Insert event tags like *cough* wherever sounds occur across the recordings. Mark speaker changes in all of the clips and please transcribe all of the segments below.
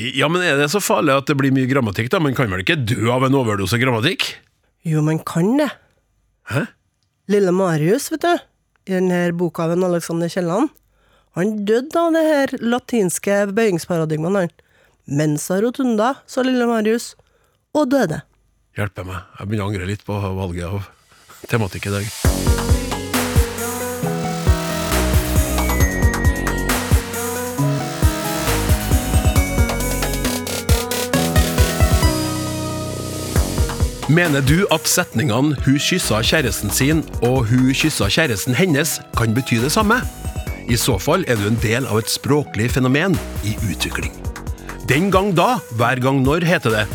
Speaker 1: Ja, men er det så farlig at det blir mye grammatikk, da? Man kan vel ikke dø av en overdose grammatikk?
Speaker 2: Jo, man kan det.
Speaker 1: Hæ?
Speaker 2: Lille Marius, vet du, i denne boka av en Alexander Kielland, han døde av det her latinske bøyingsparadigmaet, han. Mensa rotunda, sa lille Marius, og døde.
Speaker 1: Hjelpe meg. Jeg begynner å angre litt på valget av tematikk i dag. Mener du at setningene 'hun kyssa kjæresten sin' og 'hun kyssa kjæresten hennes' kan bety det samme? I så fall er du en del av et språklig fenomen i utvikling. Den gang da, hver gang når, heter det.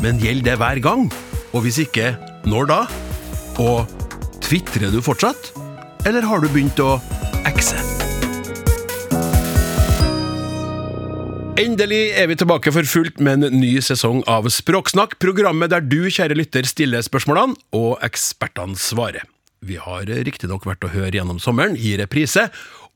Speaker 1: Men gjelder det hver gang? Og hvis ikke, når da? Og tvitrer du fortsatt? Eller har du begynt å ekse? Endelig er vi tilbake for fullt med en ny sesong av Språksnakk, programmet der du, kjære lytter, stiller spørsmålene, og ekspertene svarer. Vi har riktignok vært å høre gjennom sommeren i reprise,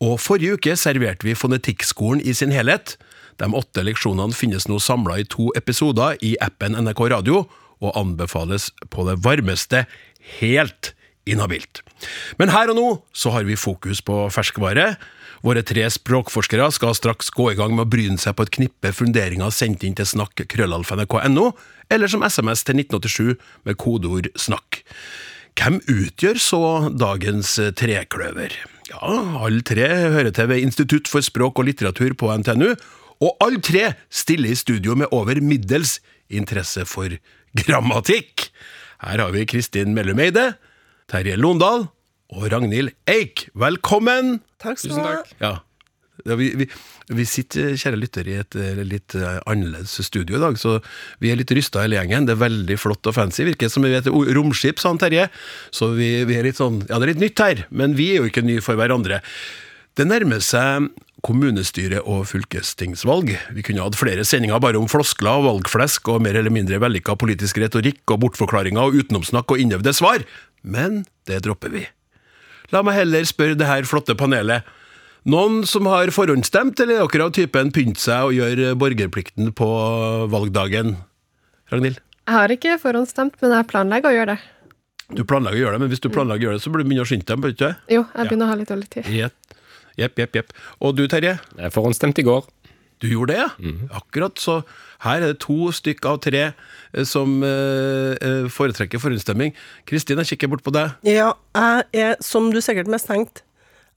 Speaker 1: og forrige uke serverte vi Fonetikkskolen i sin helhet. De åtte leksjonene finnes nå samla i to episoder i appen NRK Radio, og anbefales på det varmeste helt inhabilt. Men her og nå så har vi fokus på ferskvare. Våre tre språkforskere skal straks gå i gang med å bryne seg på et knippe funderinger sendt inn til snakk.krøllalf.nrk.no, eller som SMS til 1987 med kodeord 'snakk'. Hvem utgjør så dagens trekløver? Ja, alle tre hører til ved Institutt for språk og litteratur på NTNU, og alle tre stiller i studio med over middels interesse for grammatikk. Her har vi Kristin Mellum Eide, Terje Londal og Ragnhild Eik. Velkommen!
Speaker 2: Takk skal du ha.
Speaker 1: Ja. Ja, vi, vi, vi sitter, kjære lytter, i et eh, litt eh, annerledes studio i dag, så vi er litt rysta hele gjengen. Det er veldig flott og fancy. Virker som vi er et o- romskip, sa han Terje. Så vi, vi er litt sånn Ja, det er litt nytt her, men vi er jo ikke nye for hverandre. Det nærmer seg kommunestyre- og fylkestingsvalg. Vi kunne hatt flere sendinger bare om floskler og valgflesk og mer eller mindre vellykka politisk retorikk og bortforklaringer og utenomsnakk og innøvde svar, men det dropper vi. La meg heller spørre det her flotte panelet. Noen som har forhåndsstemt, eller er dere av typen pynte seg og gjør borgerplikten på valgdagen? Ragnhild?
Speaker 3: Jeg har ikke forhåndsstemt, men jeg planlegger å gjøre det.
Speaker 1: Du planlegger å gjøre det, men hvis du planlegger å gjøre det, så burde du begynne å skynde deg, bør du ikke?
Speaker 3: Jo, jeg begynner å ha litt dårlig tid.
Speaker 1: Jepp, jepp, jepp. Og du, Terje?
Speaker 4: Jeg forhåndsstemte i går.
Speaker 1: Du gjorde det, ja? Akkurat. Så her er det to stykk av tre eh, som eh, eh, foretrekker forhåndsstemming. Kristin, jeg kikker bort på deg.
Speaker 2: Ja, jeg er, som du sikkert mistenkte,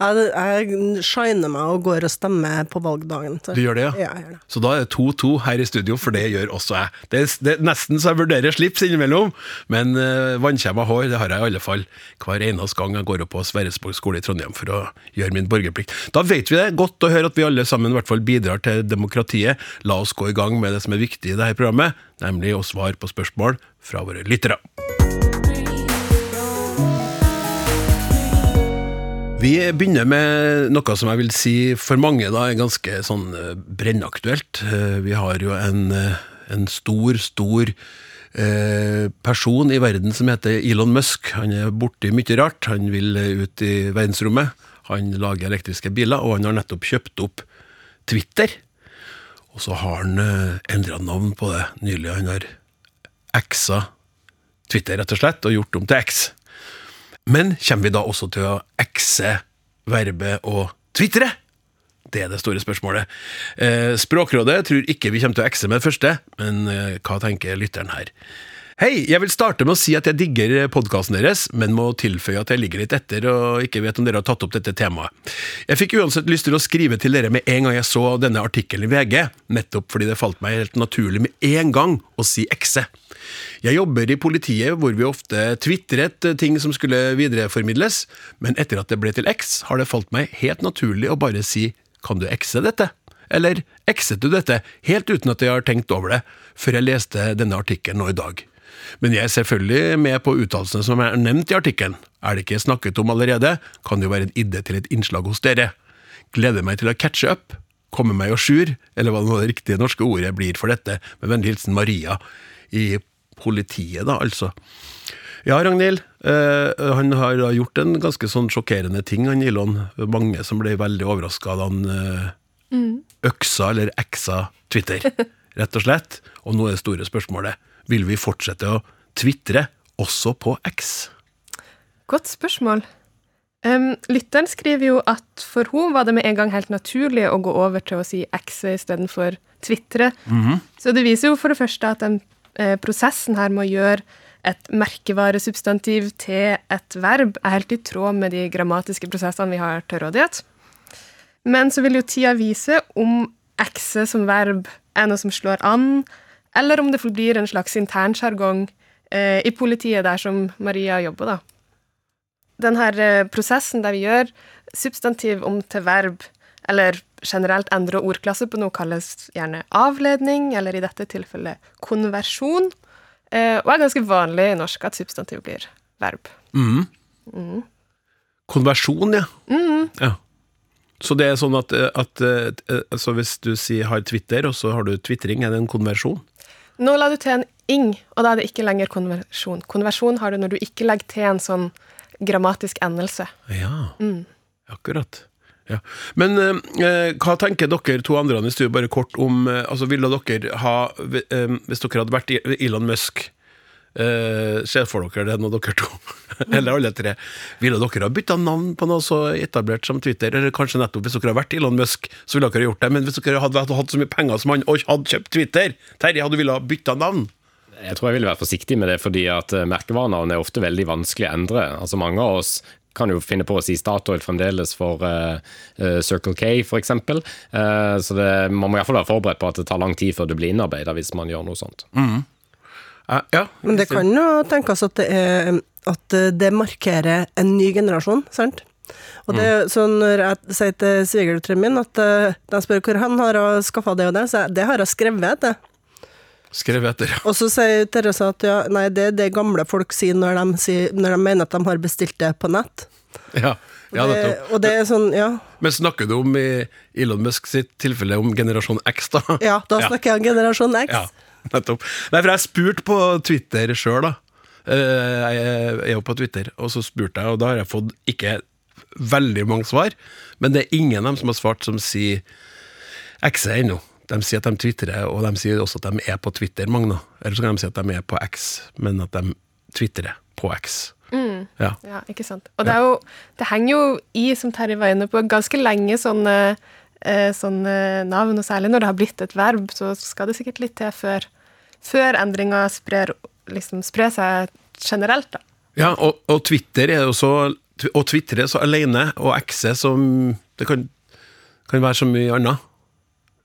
Speaker 2: jeg, jeg shiner meg og går og stemmer på valgdagen. Så.
Speaker 1: Du gjør det, ja?
Speaker 2: Ja, gjør det.
Speaker 1: Så da er det 2-2 her i studio, for det gjør også jeg. Det er, det er nesten så jeg vurderer slips innimellom, men uh, vannkjemma hår det har jeg i alle fall hver eneste gang jeg går opp på Sverresborg skole i Trondheim for å gjøre min borgerplikt. Da vet vi det. Godt å høre at vi alle sammen i hvert fall bidrar til demokratiet. La oss gå i gang med det som er viktig i dette programmet, nemlig å svare på spørsmål fra våre lyttere. Vi begynner med noe som jeg vil si for mange da er ganske sånn eh, brennaktuelt. Eh, Vi har jo en, eh, en stor, stor person i verden som heter Elon Musk. Han er borti mye rart. Han vil ut i verdensrommet. Han lager elektriske biler, og han har nettopp kjøpt opp Twitter. Og så har han eh, endra navn på det nylig. Han har X-a Twitter, rett og slett, og gjort om til X. Men kommer vi da også til å ekse verbet å tvitre? Det er det store spørsmålet. Eh, Språkrådet tror ikke vi kommer til å ekse med det første, men eh, hva tenker lytteren her? Hei, jeg vil starte med å si at jeg digger podkasten deres, men må tilføye at jeg ligger litt etter og ikke vet om dere har tatt opp dette temaet. Jeg fikk uansett lyst til å skrive til dere med en gang jeg så denne artikkelen i VG, nettopp fordi det falt meg helt naturlig med en gang å si ekse. Jeg jobber i politiet hvor vi ofte tvitret ting som skulle videreformidles, men etter at det ble til X, har det falt meg helt naturlig å bare si kan du ekse dette? Eller ekset du dette, helt uten at jeg har tenkt over det, før jeg leste denne artikkelen nå i dag. Men jeg er selvfølgelig med på uttalelsene som er nevnt i artikkelen. Er det ikke snakket om allerede, kan det jo være en idé til et innslag hos dere. Gleder meg til å catche up, komme meg à jour, eller hva nå det riktige norske ordet blir for dette, med vennlig hilsen Maria i politiet, da, altså. Ja, Ragnhild. Eh, han har da gjort en ganske sånn sjokkerende ting, han Ilon. Mange som ble veldig overraska da han eh, øksa eller eksa Twitter. *laughs* rett og slett. Og nå er det store spørsmålet vil vi fortsette å tvitre også på X.
Speaker 3: Godt spørsmål. Um, lytteren skriver jo at for henne var det med en gang helt naturlig å gå over til å si X istedenfor tvitre. Så det viser jo for det første at den eh, prosessen her med å gjøre et merkevaresubstantiv til et verb er helt i tråd med de grammatiske prosessene vi har til rådighet. Men så vil jo tida vise om X som verb er noe som slår an, eller om det forblir en slags internsjargong eh, i politiet der som Maria jobber, da den her eh, prosessen der vi gjør substantiv om til verb, eller generelt endre ordklasse på noe, kalles gjerne avledning, eller i dette tilfellet konversjon, eh, og er ganske vanlig i norsk at substantiv blir verb.
Speaker 1: Konversjon, ja. ja. Så det er sånn at, at eh, altså hvis du sier har Twitter, og så har du tvitring, er det en konversjon?
Speaker 3: Nå la du til en ing, og da er det ikke lenger konversjon. Konversjon har du når du ikke legger til en sånn grammatisk endelse.
Speaker 1: Ja, akkurat. Ja. Men eh, hva tenker dere to andre i studio, bare kort om eh, altså Ville dere ha, eh, hvis dere hadde vært Elon Musk eh, Se for dere det nå, dere to, *laughs* eller alle tre, ville dere ha bytta navn på noe så etablert som Twitter? Eller kanskje nettopp hvis dere hadde vært Elon Musk, så ville dere ha gjort det. Men hvis dere hadde hatt så mye penger som han og hadde kjøpt Twitter, Terje, hadde du ville ha bytta navn?
Speaker 4: Jeg tror jeg ville vært forsiktig med det, fordi at eh, merkevarenavn er ofte veldig vanskelig å endre. Altså Mange av oss kan jo finne på å si Statoil fremdeles for uh, Circle K, f.eks. Uh, så det, man må iallfall være forberedt på at det tar lang tid før det blir innarbeida hvis man gjør noe sånt.
Speaker 1: Eh, ja.
Speaker 2: Men det kan jo tenkes at det, er, at det markerer en ny generasjon, sant? Og det, så når jeg sier til svigerdatteren min at eh, de spør hvor han har skaffa det og det, så jeg, det har jeg skrevet, det.
Speaker 1: Skrevet etter.
Speaker 2: Og så sier Therese at ja, nei, det er det gamle folk sier når de, sier, når de mener at de har bestilt det på nett.
Speaker 1: Ja, ja
Speaker 2: det, og det er sånn, ja.
Speaker 1: Men snakker du om i Elon Musk sitt tilfelle om generasjon X, da?
Speaker 2: Ja, da snakker jeg om generasjon X.
Speaker 1: Ja, *laughs* nettopp. Nei, for jeg spurte på Twitter sjøl, da. Eh, Jeg er jo på Twitter, og så spurte jeg, og da har jeg fått ikke veldig mange svar, men det er ingen av dem som har svart som sier X ennå. De sier at de tvitrer, og de sier også at de er på Twitter, Magna. Eller så kan de si at de er på X, men at de tvitrer på X. Ja.
Speaker 3: Ja, ikke sant. Og det, er jo, det henger jo i, som Terje var inne på, ganske lenge sånne, eh, sånne navn, og særlig når det har blitt et verb, så skal det sikkert litt til før, før endringa sprer, liksom, sprer seg generelt, da.
Speaker 1: Ja, og, og Twitter er jo så Twitter er så alene, og X er som Det kan, kan være så mye annet.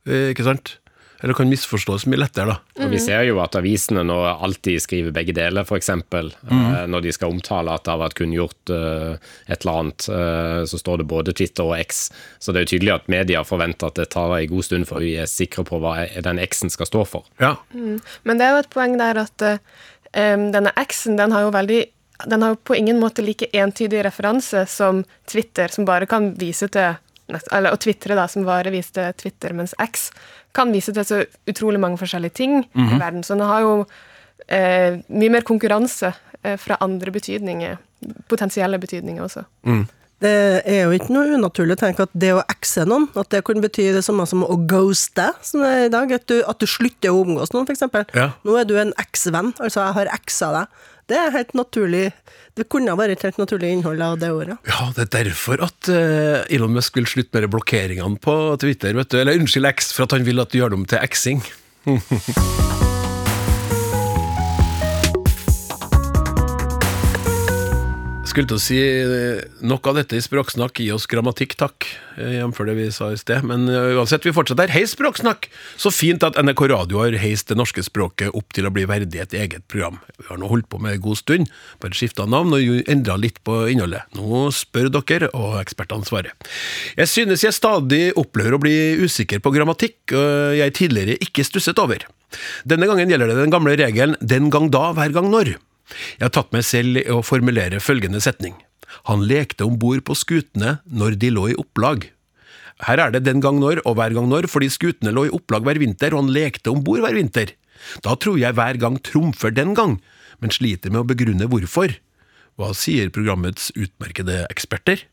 Speaker 1: Eh, Ikke sant? Eller kan misforstås mye lettere, da.
Speaker 4: Og Vi ser jo at avisene nå alltid skriver begge deler, f.eks. Eh, når de skal omtale at det har vært kunngjort eh, et eller annet, eh, så står det både Twitter og X. Så det er jo tydelig at media forventer at det tar en god stund før vi er sikre på hva den X-en skal stå for.
Speaker 1: Ja.
Speaker 3: Men det er jo et poeng der at eh, denne X-en, den har jo veldig den har jo på ingen måte like entydig referanse som Twitter, som bare kan vise til eller, Og Twitter, da, som bare viste til Twitter, mens X kan vise til så utrolig mange forskjellige ting i verden. Så den har jo eh, mye mer konkurranse eh, fra andre betydninger, potensielle betydninger også.
Speaker 2: Det er jo ikke noe unaturlig å tenke at det å exe noen, at det kan bety det samme som å ghoste, som det er i dag. At du, at du slutter å omgås noen, f.eks.
Speaker 1: Ja.
Speaker 2: Nå er du en eks-venn, altså jeg har eksa deg. Det er helt naturlig. Det kunne ha vært et helt naturlig innhold av det ordet.
Speaker 1: Ja, det er derfor at eh, Elon Musk vil slutte med blokkeringene på Twitter. vet du. Eller unnskyld X, for at han vil at du gjør dem til X-ing. *laughs* Skulle til å si eh, nok av dette i Språksnakk, gi oss grammatikk, takk. eh, Jf. det vi sa i sted. Men eh, uansett, vi fortsetter. Hei, Språksnakk! Så fint at NRK Radio har heist det norske språket opp til å bli verdig et eget program. Vi har nå holdt på med en god stund, bare skifta navn og endra litt på innholdet. Nå spør dere, og ekspertene svarer. Jeg synes jeg stadig opplever å bli usikker på grammatikk og jeg tidligere ikke stusset over. Denne gangen gjelder det den gamle regelen 'den gang da, hver gang når'. Jeg har tatt meg selv i å formulere følgende setning. Han lekte om bord på skutene når de lå i opplag. Her er det den gang når og hver gang når, fordi skutene lå i opplag hver vinter, og han lekte om bord hver vinter. Da tror jeg hver gang trumfer den gang, men sliter med å begrunne hvorfor. Hva sier programmets utmerkede eksperter?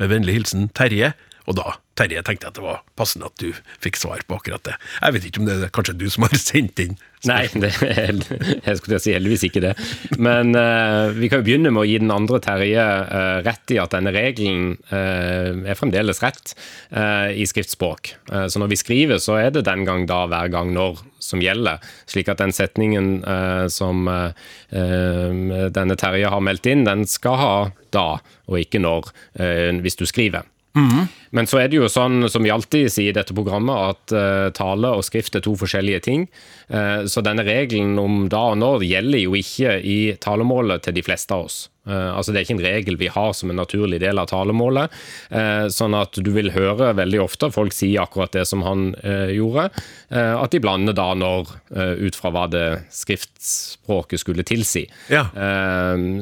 Speaker 1: Med vennlig hilsen Terje, Og da, Terje, tenkte jeg at det var passende at du fikk svar på akkurat det. Jeg vet ikke om det er kanskje du som har *laughs* sendt inn
Speaker 4: Nei, det er, jeg skulle si heldigvis ikke det. Men uh, vi kan jo begynne med å gi den andre Terje uh, rett i at denne regelen uh, er fremdeles rett i skriftspråk. så når vi skriver, så er det den gang, da, hver gang, når som gjelder. Slik at den setningen som denne Terje har meldt inn, den skal ha da, og ikke når, hvis du skriver. Mm. Men så er det jo sånn, som vi alltid sier i dette programmet, at uh, tale og skrift er to forskjellige ting. Uh, så denne regelen om da og når gjelder jo ikke i talemålet til de fleste av oss. Uh, altså Det er ikke en regel vi har som en naturlig del av talemålet. sånn at du vil høre veldig ofte folk si akkurat det som han gjorde. at de blander da når ut fra hva det skriftspråket skulle tilsi.
Speaker 1: Ja.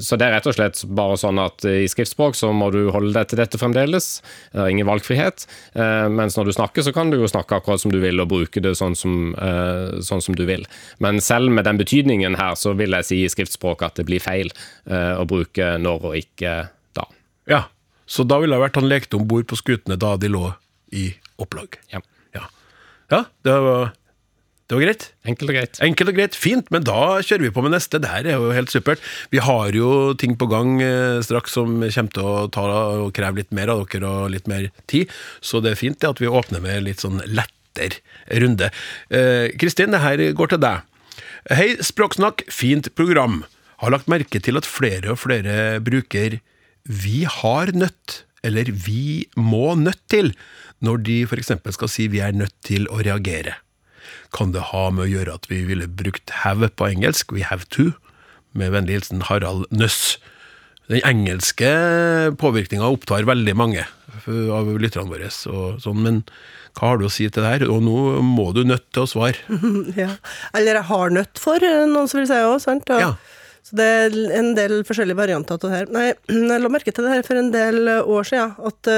Speaker 4: så det er rett og slett bare sånn at i skriftspråk så må du holde deg til dette fremdeles. Det er ingen valgfrihet. Eh, mens når du snakker, så kan du jo snakke akkurat som du vil, og bruke det sånn som, eh, sånn som du vil. Men selv med den betydningen her, så vil jeg si i skriftspråk at det blir feil eh, å bruke når og ikke da.
Speaker 1: Ja, så da ville det vært han lekte om bord på skutene da de lå i opplag.
Speaker 4: Ja.
Speaker 1: Ja, ja det var det var greit.
Speaker 4: Enkelt og greit.
Speaker 1: Enkelt og greit, Fint, men da kjører vi på med neste. Det her er jo helt supert. Vi har jo ting på gang eh, straks som kommer til å ta og kreve litt mer av dere og litt mer tid, så det er fint det at vi åpner med litt sånn lettere runde. Eh, Kristin, det her går til deg. Hei, Språksnakk, fint program. Har lagt merke til at flere og flere bruker 'vi har nødt' eller 'vi må nødt til' når de f.eks. skal si 'vi er nødt til å reagere'. Kan det ha med å gjøre at vi ville brukt have på engelsk, we have to, med vennlig hilsen Harald Nøss. Den engelske påvirkninga opptar veldig mange av lytterne våre, og sånn, men hva har du å si til det her? Og nå må du nødt til å svare. *laughs*
Speaker 2: ja. Eller jeg har nødt for, noen som vil si òg, sant? Og,
Speaker 1: ja.
Speaker 2: Så det er en del forskjellige varianter av det her. Nei, *clears throat* jeg la merke til det her for en del år siden, at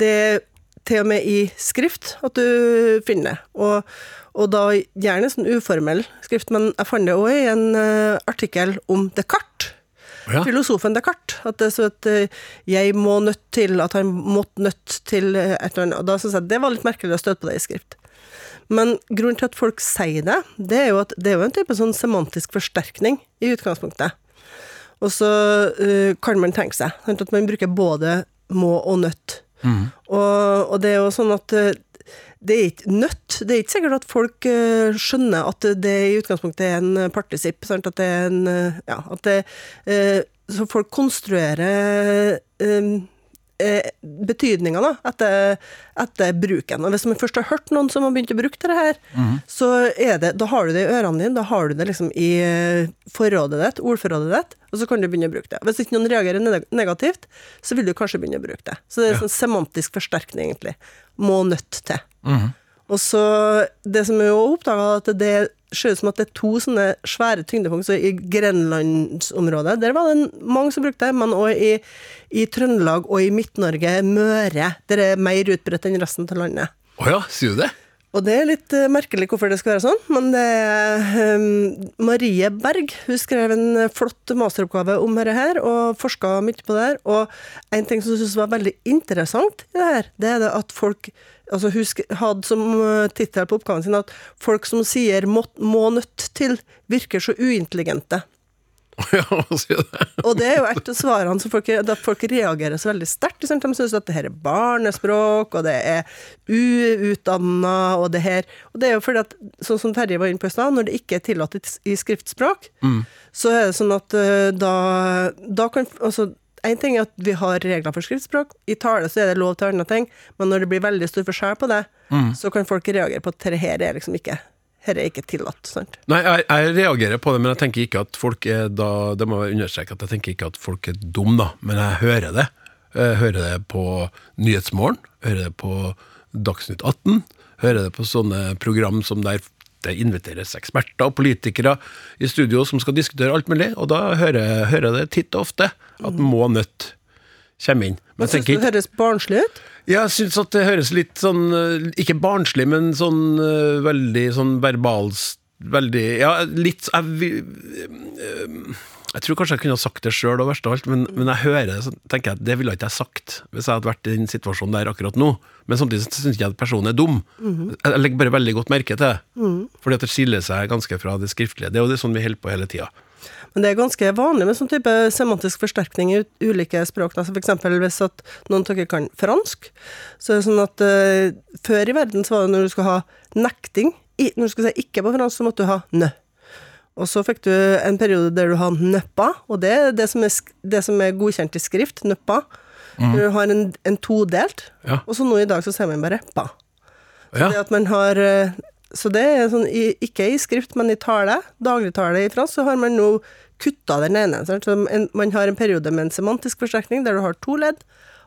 Speaker 2: det er til og med i skrift at du finner det. Og, og da gjerne sånn uformell skrift, men jeg fant det òg i en uh, artikkel om Descartes. Ja. Filosofen Descartes. At det så at jeg må nødt til At han måtte nødt til et eller annet. Og da syns jeg det var litt merkelig å støte på det i skrift. Men grunnen til at folk sier det, det er jo at det er jo en type sånn semantisk forsterkning i utgangspunktet. Og så kan man tenke seg at man bruker både må og nødt. Mm. Og, og, det er jo sånn at det er ikke nødt. Det er ikke sikkert at folk uh, skjønner at det i utgangspunktet er en partisipp. Sant? At det er en uh, Ja, at det uh, Så folk konstruerer betydninga etter, etter, bruken. Og Hvis man først har hørt noen som har begynt å bruke det her, mm. så det, da har du det i ørene dine, da har du det liksom i forrådet ditt, ordforrådet ditt, og så kan du begynne å bruke det. Hvis ikke noen reagerer negativt, så vil du kanskje begynne å bruke det. Så det er ja. sånn semantisk forsterkning, egentlig. Må nødt til. Mm. Og så Det som jeg òg oppdaga, at det ser ut som at det er to sånne svære tyngdepunkt. Så i grenlandsområdet, der var det mange som brukte det, men òg i, i, Trøndelag og i Midt-Norge, Møre, der er mer utbredt enn resten av landet.
Speaker 1: Å oh ja, sier du det?
Speaker 2: Og det er litt uh, merkelig hvorfor det skal være sånn, men det er um, Marie Berg hun skrev en flott masteroppgave om dette her, og forska mye på det her. Og en ting som jeg syntes var veldig interessant i det her, det er det at folk altså Hun hadde som eh, tittel på oppgaven sin at folk som sier må, må nødt til, virker så uintelligente.
Speaker 1: Ja, si det.
Speaker 2: og det er jo et av svarene som folk, at folk reagerer så veldig sterkt. De syns at det her er barnespråk, og det er uutdanna, og det her Og det er jo fordi at, sånn som Terje var inne på i stad, når det ikke er tillatt i skriftspråk, mm. så er det sånn at eh, da, da kan Altså, en ting er at vi har regler for skriftspråk. I tale så er det lov til andre ting, men når det blir veldig stor forskjell på det, mm. så kan folk reagere på at dette her er liksom ikke her er ikke tillatt. sant?
Speaker 1: Nei, jeg, jeg, reagerer på det, men jeg tenker ikke at folk er da Det må jeg understreke at jeg tenker ikke at folk er dumme, da, men jeg hører det. Jeg hører det på Nyhetsmorgen, hører det på Dagsnytt 18, hører det på sånne program som der det inviteres eksperter og politikere i studio som skal diskutere alt mulig, og da hører jeg det titt og ofte at må nødt kommer inn.
Speaker 2: Men Syns det høres barnslig ut?
Speaker 1: Ja, jeg syns at det høres litt sånn eh, Ikke barnslig, men sånn uh, veldig sånn verbalsk veldig Ja, litt Jeg, eh, jeg tror kanskje jeg kunne ha sagt det sjøl, verst av alt, men, jeg hører det, så tenker jeg at det ville ikke jeg sagt hvis jeg hadde vært i den situasjonen der akkurat nå. Men samtidig syns jeg at personen er dum. Jeg legger bare veldig godt merke til det. Fordi at det skiller seg ganske fra det skriftlige. Det er jo det sånn vi holder på hele tida.
Speaker 2: Men det er ganske vanlig med sånn type semantisk forsterkning i ulike språk. Altså F.eks. hvis at noen av dere kan fransk, så er det sånn at uh, før i verden så var det når du skulle ha nekting, i, når du skulle si ikke på fransk, så måtte du ha nø. Og så fikk du en periode der du har nøppa, og det er det som er, det som er godkjent i skrift, nøppa. Du har en, en todelt,
Speaker 1: Ja.
Speaker 2: og så nå i dag så sier man bare pa.
Speaker 1: Ja.
Speaker 2: Det at man har eh, Så det er sånn, ikke i skrift, men i tale, dagligtale i fransk, så har man nå kutta den ene. Sant? Så man har en periode med en semantisk forstrekning der du har to ledd,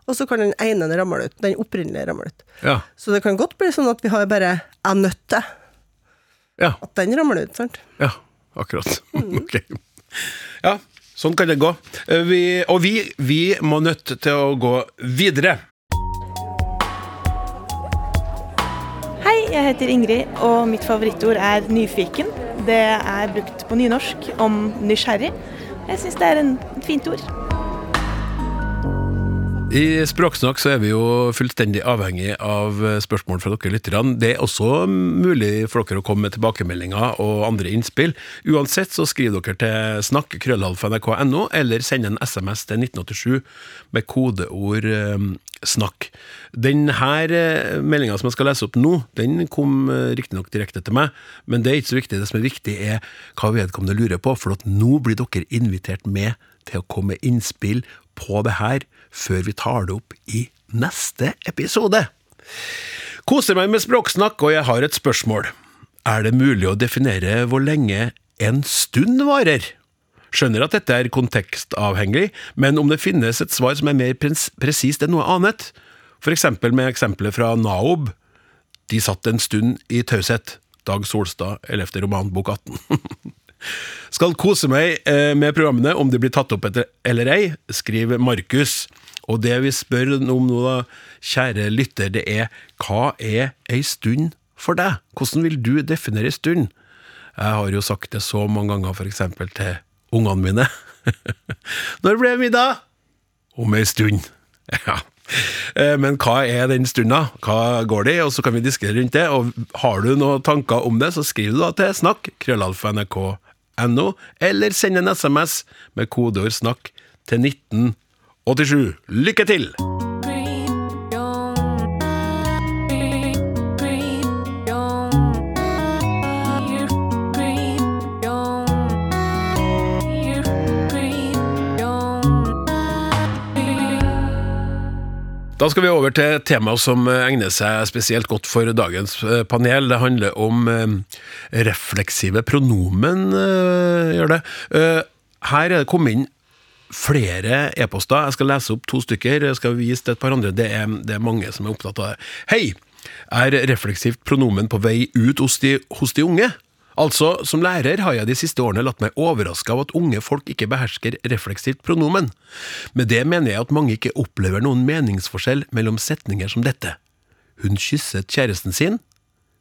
Speaker 2: og så kan den ene ramle ut. Den opprinnelige ramle ut.
Speaker 1: Ja.
Speaker 2: Så det kan godt bli sånn at vi har bare 'jeg nøtte',
Speaker 1: Ja.
Speaker 2: at den ramler ut. sant?
Speaker 1: Ja, akkurat. *laughs* Ok. Ja, sånn kan det gå. Eh, Vi, og vi, vi må nødt til å gå videre.
Speaker 5: Hei, jeg heter Ingrid, og mitt favorittord er nyfiken. Det er brukt på nynorsk om nysgjerrig. Jeg syns det er en et fint ord.
Speaker 1: I Språksnakk så er vi jo fullstendig avhengig av eh, spørsmål fra dere lytterne. Det er også mulig for dere å komme med tilbakemeldinger og andre innspill. Uansett så skriver dere til snakk.krøllalfa.nrk.no, eller send en SMS til 1987 med kodeord eh, 'snakk'. Denne eh, meldinga som jeg skal lese opp nå, den kom riktignok direkte til meg, men det er ikke så viktig. Det som er viktig, er hva vedkommende lurer på, for nå blir dere invitert med til å komme med innspill på det her før vi tar det opp i neste episode. Koser meg med språksnakk, og jeg har et spørsmål. Er det mulig å definere hvor lenge en stund varer? Skjønner at dette er kontekstavhengig, men om det finnes et svar som er mer pres- presist enn noe annet, for eksempel med eksempelet fra Naob, de satt en stund i taushet, Dag Solstad, 11. roman, bok 18. *laughs* Skal kose meg eh, med programmene om de blir tatt opp etter, eller ei, skriver Markus. Og det vi spør om nå, da, kjære lytter, det er hva er ei stund for deg? Hvordan vil du definere ei stund? Jeg har jo sagt det så mange ganger, eksempel til ungene mine. *laughs* Når ble det middag? Om ei stund. *laughs* Ja. Eh, Men hva er den stunda? Hva går det i? Og så kan vi diskutere rundt det. Og har du noen tanker om det, så skriv da til snakk, krøllalfa.nrk.no, eller send en SMS med kodeord 'snakk' til 1987. Lykke til! Da skal vi over til et tema som egner seg spesielt godt for dagens eh, panel. Det handler om eh, refleksive pronomen, eh, gjør det. Her er det kommet inn flere e-poster. Jeg skal lese opp to stykker. Jeg skal vise til et par andre. Det er, det er mange som er opptatt av det. Hei! Er refleksivt pronomen på vei ut hos de, hos de unge? Altså, som lærer har jeg de siste årene latt meg overraske av at unge folk ikke behersker refleksivt pronomen. Med det mener jeg at mange ikke opplever noen meningsforskjell mellom setninger som dette. Hun kysset kjæresten sin.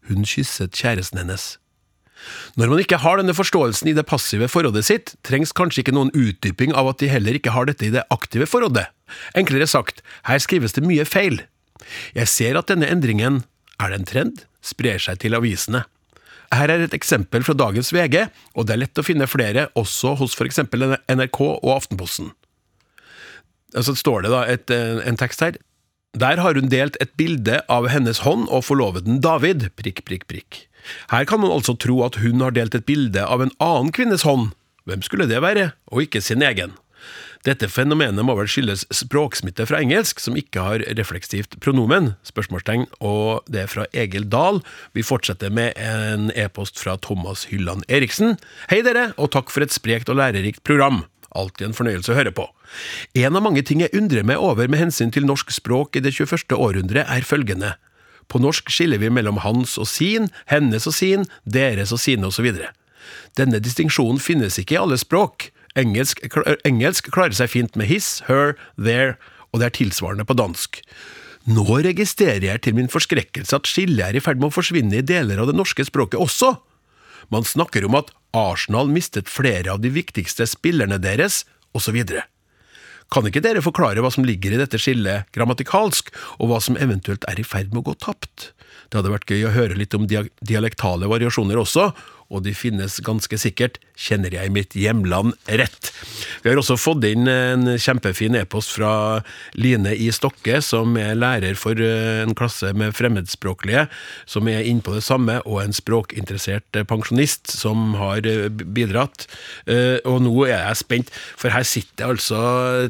Speaker 1: Hun kysset kjæresten hennes. Når man ikke har denne forståelsen i det passive forrådet sitt, trengs kanskje ikke noen utdyping av at de heller ikke har dette i det aktive forrådet. Enklere sagt, her skrives det mye feil. Jeg ser at denne endringen, er det en trend, sprer seg til avisene. Her er et eksempel fra dagens VG, og det er lett å finne flere også hos f.eks. NRK og Aftenposten. Så står det da et, eh, en tekst her. Der har hun delt et bilde av hennes hånd og forloveden David, prikk, prikk, prikk. Her kan man altså tro at hun har delt et bilde av en annen kvinnes hånd. Hvem skulle det være, og ikke sin egen? Dette fenomenet må vel skyldes språksmitte fra engelsk, som ikke har refleksivt pronomen, spørsmålstegn, og det er fra Egil Dahl. Vi fortsetter med en e-post fra Thomas Hylland Eriksen. Hei dere, og takk for et sprekt og lærerikt program. Alltid en fornøyelse å høre på. En av mange ting jeg undrer meg over med hensyn til norsk språk i det 21. århundret, er følgende. På norsk skiller vi mellom hans og sin, hennes og sin, deres og sine osv. Denne distinksjonen finnes ikke i alle språk. Engelsk, engelsk klarer seg fint med his, her, there, og det er tilsvarende på dansk. Nå registrerer jeg til min forskrekkelse at skillet er i ferd med å forsvinne i deler av det norske språket også. Man snakker om at Arsenal mistet flere av de viktigste spillerne deres, osv. Kan ikke dere forklare hva som ligger i dette skillet grammatikalsk, og hva som eventuelt er i ferd med å gå tapt? Det hadde vært gøy å høre litt om dialektale variasjoner også, og de finnes ganske sikkert, kjenner jeg mitt hjemland rett. Vi har også fått inn en kjempefin e-post fra Line i Stokke, som er lærer for eh, en klasse med fremmedspråklige, som er inne på det samme, og en språkinteressert eh, pensjonist som har eh, bidratt. Og nå er jeg spent, for her sitter det altså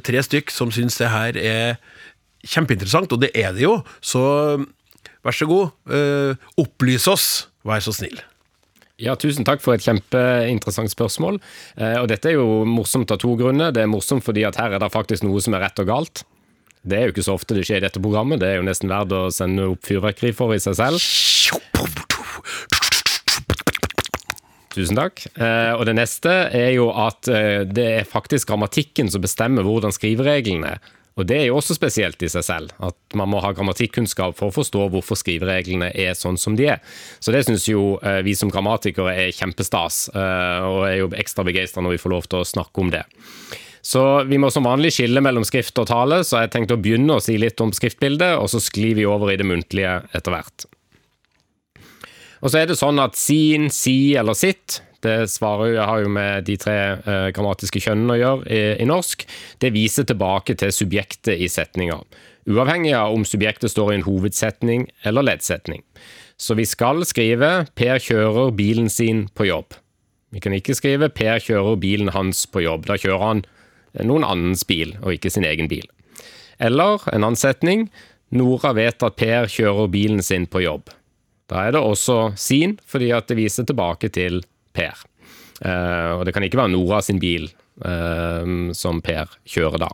Speaker 1: tre stykk som syns det her er kjempeinteressant, og det er det jo, så vær så god, opplys oss, vær så snill.
Speaker 4: Ja, Tusen takk for et kjempeinteressant spørsmål. Eh, og Dette er jo morsomt av to grunner. Det er morsomt fordi at her er det faktisk noe som er rett og galt. Det er jo ikke så ofte det skjer i dette programmet. Det er jo nesten verdt å sende opp fyrverkeri for i seg selv. Tusen takk. Eh, og det neste er jo at eh, det er faktisk grammatikken som bestemmer hvordan skrivereglene er. Og Det er jo også spesielt i seg selv, at man må ha grammatikkunnskap for å forstå hvorfor skrivereglene er sånn som de er. Så det syns jo eh, vi som grammatikere er kjempestas, eh, og er jo ekstra begeistra når vi får lov til å snakke om det. Så vi må som vanlig skille mellom skrift og tale, så jeg tenkte å begynne å si litt om skriftbildet, og så sklir vi over i det muntlige etter hvert. Og så er det sånn at sin, si eller sitt det svarer har jo med de tre eh, grammatiske kjønnene å gjøre i, i, norsk. Det viser tilbake til subjektet i setninga, uavhengig av om subjektet står i en hovedsetning eller leddsetning. Så vi skal skrive 'Per kjører bilen sin på jobb'. Vi kan ikke skrive 'Per kjører bilen hans på jobb'. Da kjører han noen annens bil, og ikke sin egen bil. Eller en annen setning 'Nora vet at Per kjører bilen sin på jobb'. Da er det også sin, fordi det viser tilbake til Per. Uh, og det kan ikke være Nora sin bil uh, som Per kjører da.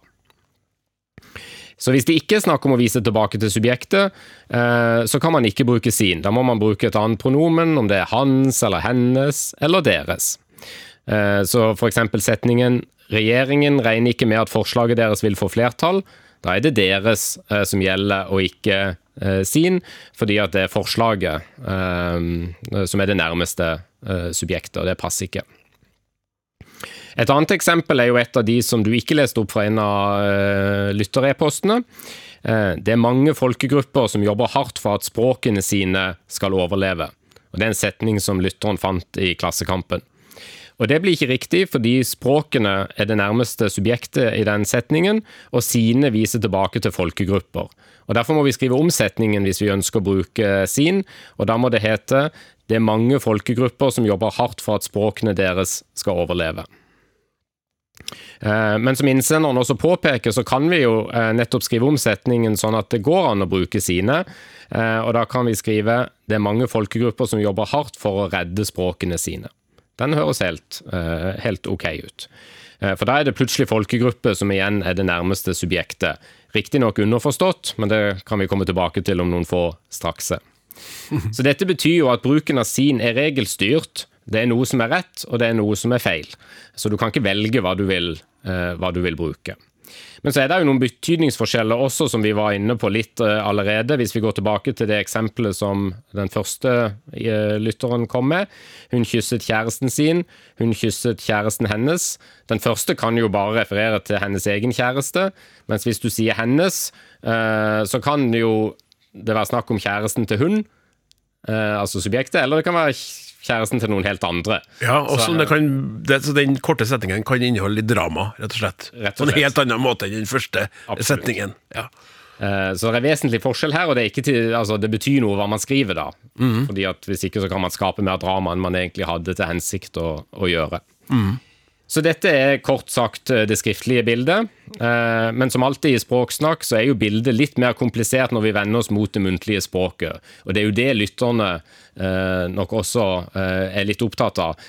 Speaker 4: Så hvis det ikke er snakk om å vise tilbake til subjektet, uh, så kan man ikke bruke sin. Da må man bruke et annet pronomen, om det er hans eller hennes eller deres. Så for eksempel setningen 'Regjeringen regner ikke med at forslaget deres vil få flertall'. Da er det deres som gjelder, og ikke sin, fordi at det er forslaget som er det nærmeste subjekter. Det passer ikke. Et annet eksempel er jo et av de som du ikke leste opp fra en av uh, lytterepostene. Uh, det er mange folkegrupper som jobber hardt for at språkene sine skal overleve. Og Det er en setning som lytteren fant i Klassekampen. Og Det blir ikke riktig, fordi språkene er det nærmeste subjektet i den setningen, og sine viser tilbake til folkegrupper. Og Derfor må vi skrive om setningen hvis vi ønsker å bruke sin, og da må det hete det er mange folkegrupper som jobber hardt for at språkene deres skal overleve. Eh, men som innsenderen også påpeker, så kan vi jo eh, nettopp skrive om setningen sånn at det går an å bruke sine. Eh, og da kan vi skrive det er mange folkegrupper som jobber hardt for å redde språkene sine. Den høres helt, helt ok ut. For da er det plutselig folkegruppe som igjen er det nærmeste subjektet. Riktignok underforstått, men det kan vi komme tilbake til om noen få straks. *laughs* Så dette betyr jo at bruken av sin er regelstyrt. Det er noe som er rett, og det er noe som er feil. Så du kan ikke velge hva du vil, eh, hva du vil bruke. Men så er det jo noen betydningsforskjeller også, som vi var inne på litt eh, allerede. Hvis vi går tilbake til det eksempelet som den første eh, lytteren kom med. Hun kysset kjæresten sin, hun kysset kjæresten hennes. Den første kan jo bare referere til hennes egen kjæreste, mens hvis du sier hennes, så kan det jo det være snakk om kjæresten til hun, eh, altså subjektet, eller det kan være kjæresten til noen helt andre.
Speaker 1: Ja, også så, kan, det, så Den korte setningen kan inneholde litt drama, rett og slett. Rett og slett. På en helt annen måte enn den første Absolutt. setningen. Ja.
Speaker 4: Eh, så det er vesentlig forskjell her, og det, til, altså, det betyr noe hva man skriver da. Mm. Fordi at Hvis ikke så kan man skape mer drama enn man egentlig hadde til hensikt å, å gjøre. Mm. Så dette er kort sagt eh, det skriftlige bildet. Eh, men som alltid i språksnakk så er jo bildet litt mer komplisert når vi vender oss mot det muntlige språket. Og det er jo det lytterne eh, nok også er litt opptatt av.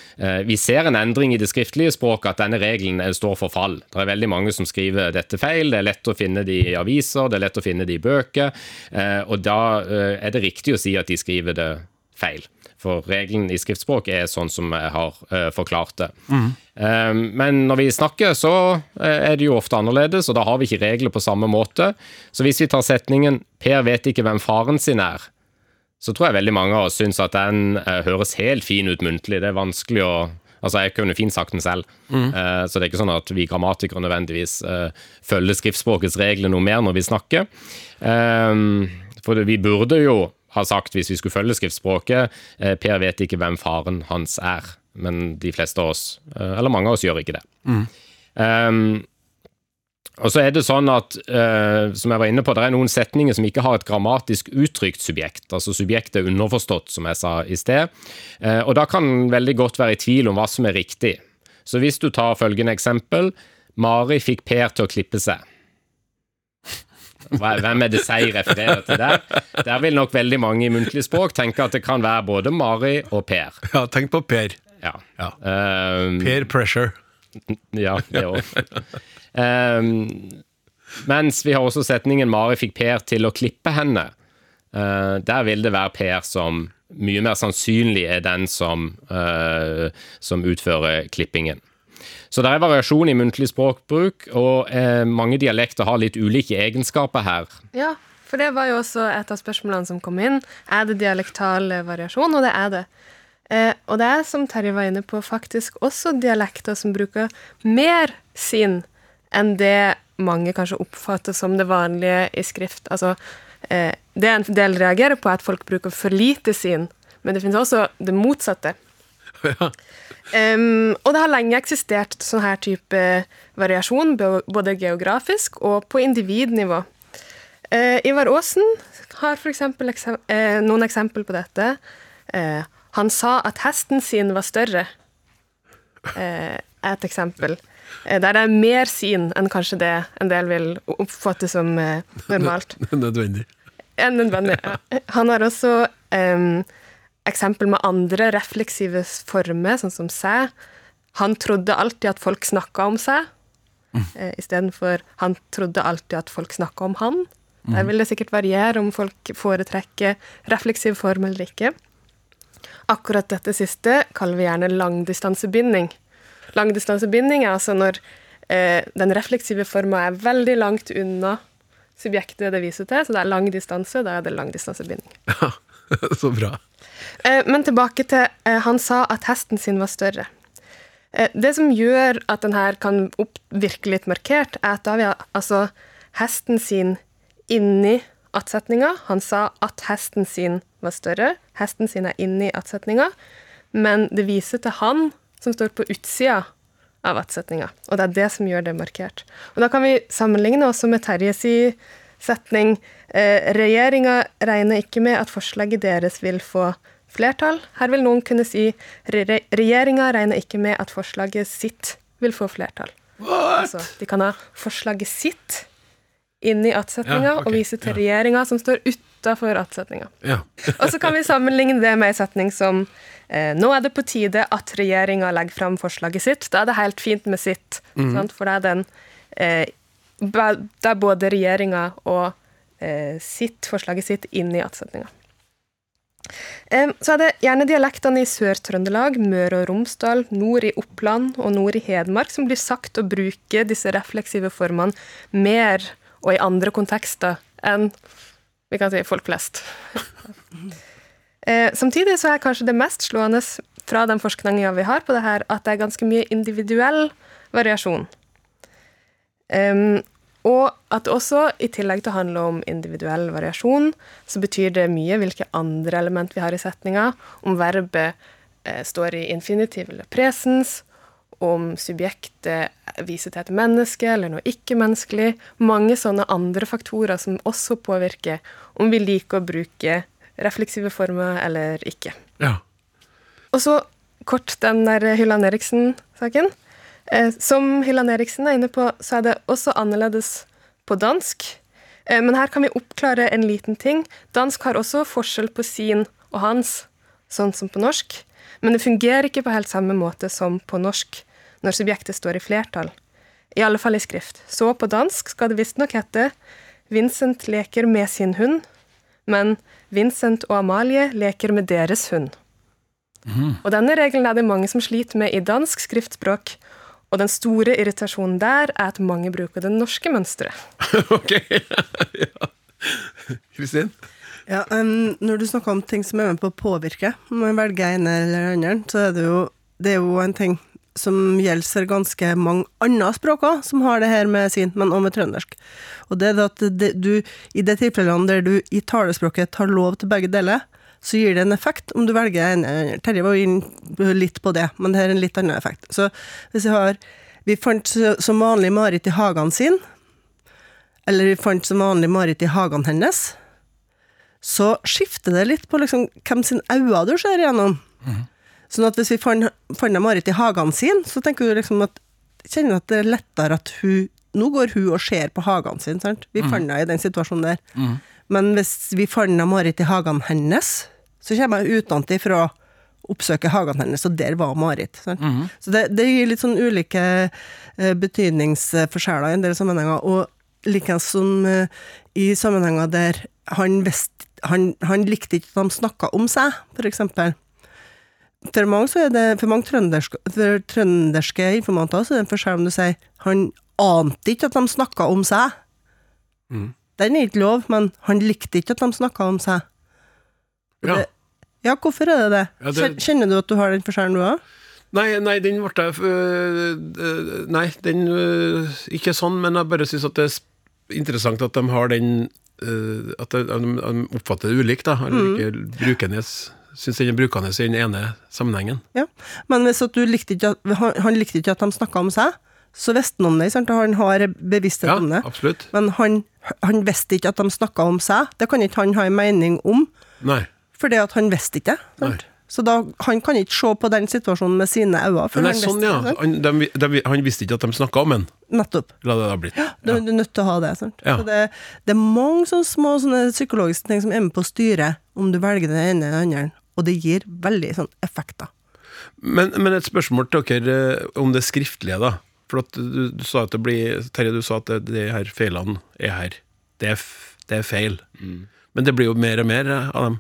Speaker 4: Vi ser en endring i det skriftlige språket, at denne regelen står for fall. Det er veldig mange som skriver dette feil. Det er lett å finne det i aviser, det er lett å finne det i bøker. Og da er det riktig å si at de skriver det feil. For regelen i skriftspråk er sånn som jeg har uh, forklart det. Mm. Um, men når vi snakker, så uh, er det jo ofte annerledes, og da har vi ikke regler på samme måte. Så hvis vi tar setningen 'Per vet ikke hvem faren sin er', så tror jeg veldig mange av oss syns at den uh, høres helt fin ut muntlig. Det er vanskelig å Altså, jeg kunne fint sagt den selv, Eh, så det er ikke sånn at vi grammatikere nødvendigvis uh, følger skriftspråkets regler noe mer når vi snakker. Um, for det, vi burde jo ha sagt, hvis vi skulle følge skriftspråket, eh, Per vet ikke hvem faren hans er. Men de fleste av oss, eh, eller mange av oss, gjør ikke det. Eh, og så er det sånn at, uh, som jeg var inne på, det er noen setninger som ikke har et grammatisk uttrykt subjekt. Altså subjektet er underforstått, som jeg sa i sted. Uh, og da kan en veldig godt være i tvil om hva som er riktig. Så hvis du tar følgende eksempel Mari fikk Per til å klippe seg. Hvem er det seg refererer til der? Der vil nok veldig mange i muntlig språk tenke at det kan være både Mari og Per.
Speaker 1: Ja, tenk på Per.
Speaker 4: Ja.
Speaker 1: Ja.
Speaker 4: Um,
Speaker 1: Per Pressure. *laughs*
Speaker 4: ja, det òg. mens vi har også setningen 'Mari fikk Per til å klippe henne'. Uh, der vil det være Per som mye mer sannsynlig er den som, uh, som utfører klippingen. Så det er variasjon i muntlig språkbruk, og eh, mange dialekter har litt ulike egenskaper her.
Speaker 3: Ja, for det var jo også et av spørsmålene som kom inn. Er det dialektal variasjon? Og det er det. Eh, og det er, som Terje var inne på, faktisk også dialekter som bruker mer sin enn det mange kanskje oppfatter som det vanlige i skrift. Altså, eh, det en del reagerer på, at folk bruker for lite sin, men det finnes også det motsatte. *laughs* Em, og det har lenge eksistert sånn her type variasjon, både geografisk og på individnivå. Uh, Ivar Aasen har for eksempel eksem eh, noen eksempel på dette. Uh, han sa at hesten sin var større, eh, er et eksempel. Eh, der det er mer sin enn kanskje det en del vil oppfatte som eh, normalt. *laughs*
Speaker 1: Nødvendig.
Speaker 3: nødvendig. Han har også em, eksempel med andre refleksive former, sånn som seg. Han trodde alltid at folk snakka om seg, eh, istedenfor han trodde alltid at folk snakka om han. Der vil det sikkert variere om folk foretrekker refleksiv form eller ikke. Akkurat dette siste kaller vi gjerne langdistansebinding. Langdistansebinding er altså når eh, den refleksive forma er veldig langt unna subjektet det viser til, så det er lang distanse, da er det langdistansebinding. *laughs* *laughs*
Speaker 1: Så bra.
Speaker 3: Eh, men tilbake til eh, Han sa at hesten sin var større. Eh, det som gjør at den her kan virke litt markert, er at da vi har altså hesten sin inni attsetninga. Han sa at hesten sin var større. Hesten sin er inni attsetninga, men det viser til han som står på utsida av attsetninga. Og det er det som gjør det markert. Og da kan vi sammenligne også med Terjes setning. Eh, Regjeringa regner ikke med at forslaget deres vil få flertall. Her vil noen kunne si re regjeringa regner ikke med at forslaget sitt vil få flertall. Altså, de kan ha forslaget sitt inni attsetninga
Speaker 1: Ja, okay.
Speaker 3: og vise til
Speaker 1: ja.
Speaker 3: regjeringa som står utafor attsetninga.
Speaker 1: Ja. *laughs*
Speaker 3: Og så kan vi sammenligne det med en setning som eh, Nå er det på tide at regjeringa legger fram forslaget sitt. Da er det helt fint med sitt, sant? for det er den eh, ba- Da er både regjeringa og eh, sitt, forslaget sitt inni attsetninga. Em, Så er det gjerne dialektene i Sør-Trøndelag, Møre og Romsdal, nord i Oppland og nord i Hedmark som blir sagt å bruke disse refleksive formene mer og i andre kontekster enn vi kan si folk flest. *laughs* Eh, samtidig så er kanskje det mest slående fra den forskninga vi har på det her, at det er ganske mye individuell variasjon. Em, og at også, i tillegg til å handle om individuell variasjon, så betyr det mye hvilke andre element vi har i setninga, om verbet eh, står i infinitiv eller presens, om subjektet viser til et menneske eller noe ikke-menneskelig. Mange sånne andre faktorer som også påvirker om vi liker å bruke refleksive former eller ikke.
Speaker 1: ja.
Speaker 3: Og så kort den der Hylland Eriksen-saken. Eh, som Hillan Eriksen er inne på, så er det også annerledes på dansk. Eh, men her kan vi oppklare en liten ting. Dansk har også forskjell på sin og hans, sånn som på norsk. Men det fungerer ikke på helt samme måte som på norsk når subjektet står i flertall. I alle fall i skrift. Så på dansk skal det visstnok hete Vincent leker med sin hund, men Vincent og Amalie leker med deres hund. Og denne regelen er det mange som sliter med i dansk skriftspråk, og den store irritasjonen der er at mange bruker det norske mønsteret. *laughs*
Speaker 1: Ok. *laughs* ja. Kristin?
Speaker 2: Ja, um, Når du snakker om ting som er med på å påvirke, om man velger en eller andre, så er det jo, det er jo en ting som gjelder for ganske mange andre språk òg, som har det her med sin, men også med trøndersk. Og det er det at det, du, i de tilfellene der du i talespråket tar lov til begge deler, så gir det en effekt om du velger en eller annen. Terje var jo litt på det, men det er en litt annen effekt. Så hvis jeg har Vi fant som vanlig Marit i hagen sin, eller vi fant som vanlig Marit i hagen hennes, så skifter det litt på liksom hvem sin øyne du ser gjennom. Sånn at hvis vi fant fant Marit i hagen sin, så tenker du liksom at kjenner at det er lettere at hun Nå går hun og ser på hagen sin, sant? Vi fant henne i den situasjonen der. Men hvis vi fant Marit i hagen hennes, så kommer jeg utenfra oppsøke hagen hennes, og der var Marit. Sant? Så det, det gir litt sånn ulike eh, betydningsforskjeller i en del sammenhenger, og likeens som eh, i sammenhenger der han, vest, han, han likte ikke at de snakka om seg, for eksempel. For mange, så er det, for mange trønderske, for trønderske informanter så er det en forskjell om du sier han ante ikke at de snakka om seg. Den er ikke lov, men han likte ikke at de snakka om seg.
Speaker 1: Ja.
Speaker 2: Det- Ja, hvorfor er det det?
Speaker 1: Ja, det-
Speaker 2: Kjenner du at du har den forskjellen, du òg?
Speaker 1: Nei, nei, den ble jeg øh, øh, Nei, den øh, Ikke sånn, men jeg bare syns at det er interessant at de har den øh, At de, de oppfatter det ulikt, da. Eller ikke brukende Syns den er brukende i den ene sammenhengen.
Speaker 2: Ja. Men hvis at du likte ikke at, han, han likte ikke at de snakka om seg, så visste han om det. Sant? Han har bevissthet
Speaker 1: Ja,
Speaker 2: om det.
Speaker 1: absolutt.
Speaker 2: Men han, han visste ikke at de snakka om seg. Det kan ikke han ha en mening om,
Speaker 1: Nei.
Speaker 2: fordi at han visste ikke.
Speaker 1: det.
Speaker 2: Så da, han kan ikke se på den situasjonen med sine øyne.
Speaker 1: Men
Speaker 2: han
Speaker 1: sånn, ja. Han, de, de, han visste ikke at de snakka om den.
Speaker 2: Nettopp.
Speaker 1: La det da blitt.
Speaker 2: Du, du er nødt til å ha det.
Speaker 1: Ja.
Speaker 2: Så det, det er mange sånne små sånne psykologiske ting som er med på å styre om du velger det ene eller den andre, og det gir veldig sånn effekter.
Speaker 1: Men, men et spørsmål til dere eh, om det skriftlige, da. For at du, du sa at det blir Terje, du sa at det, de her feilene er her. Det er, det er feil. Men det blir jo mer og mer av dem.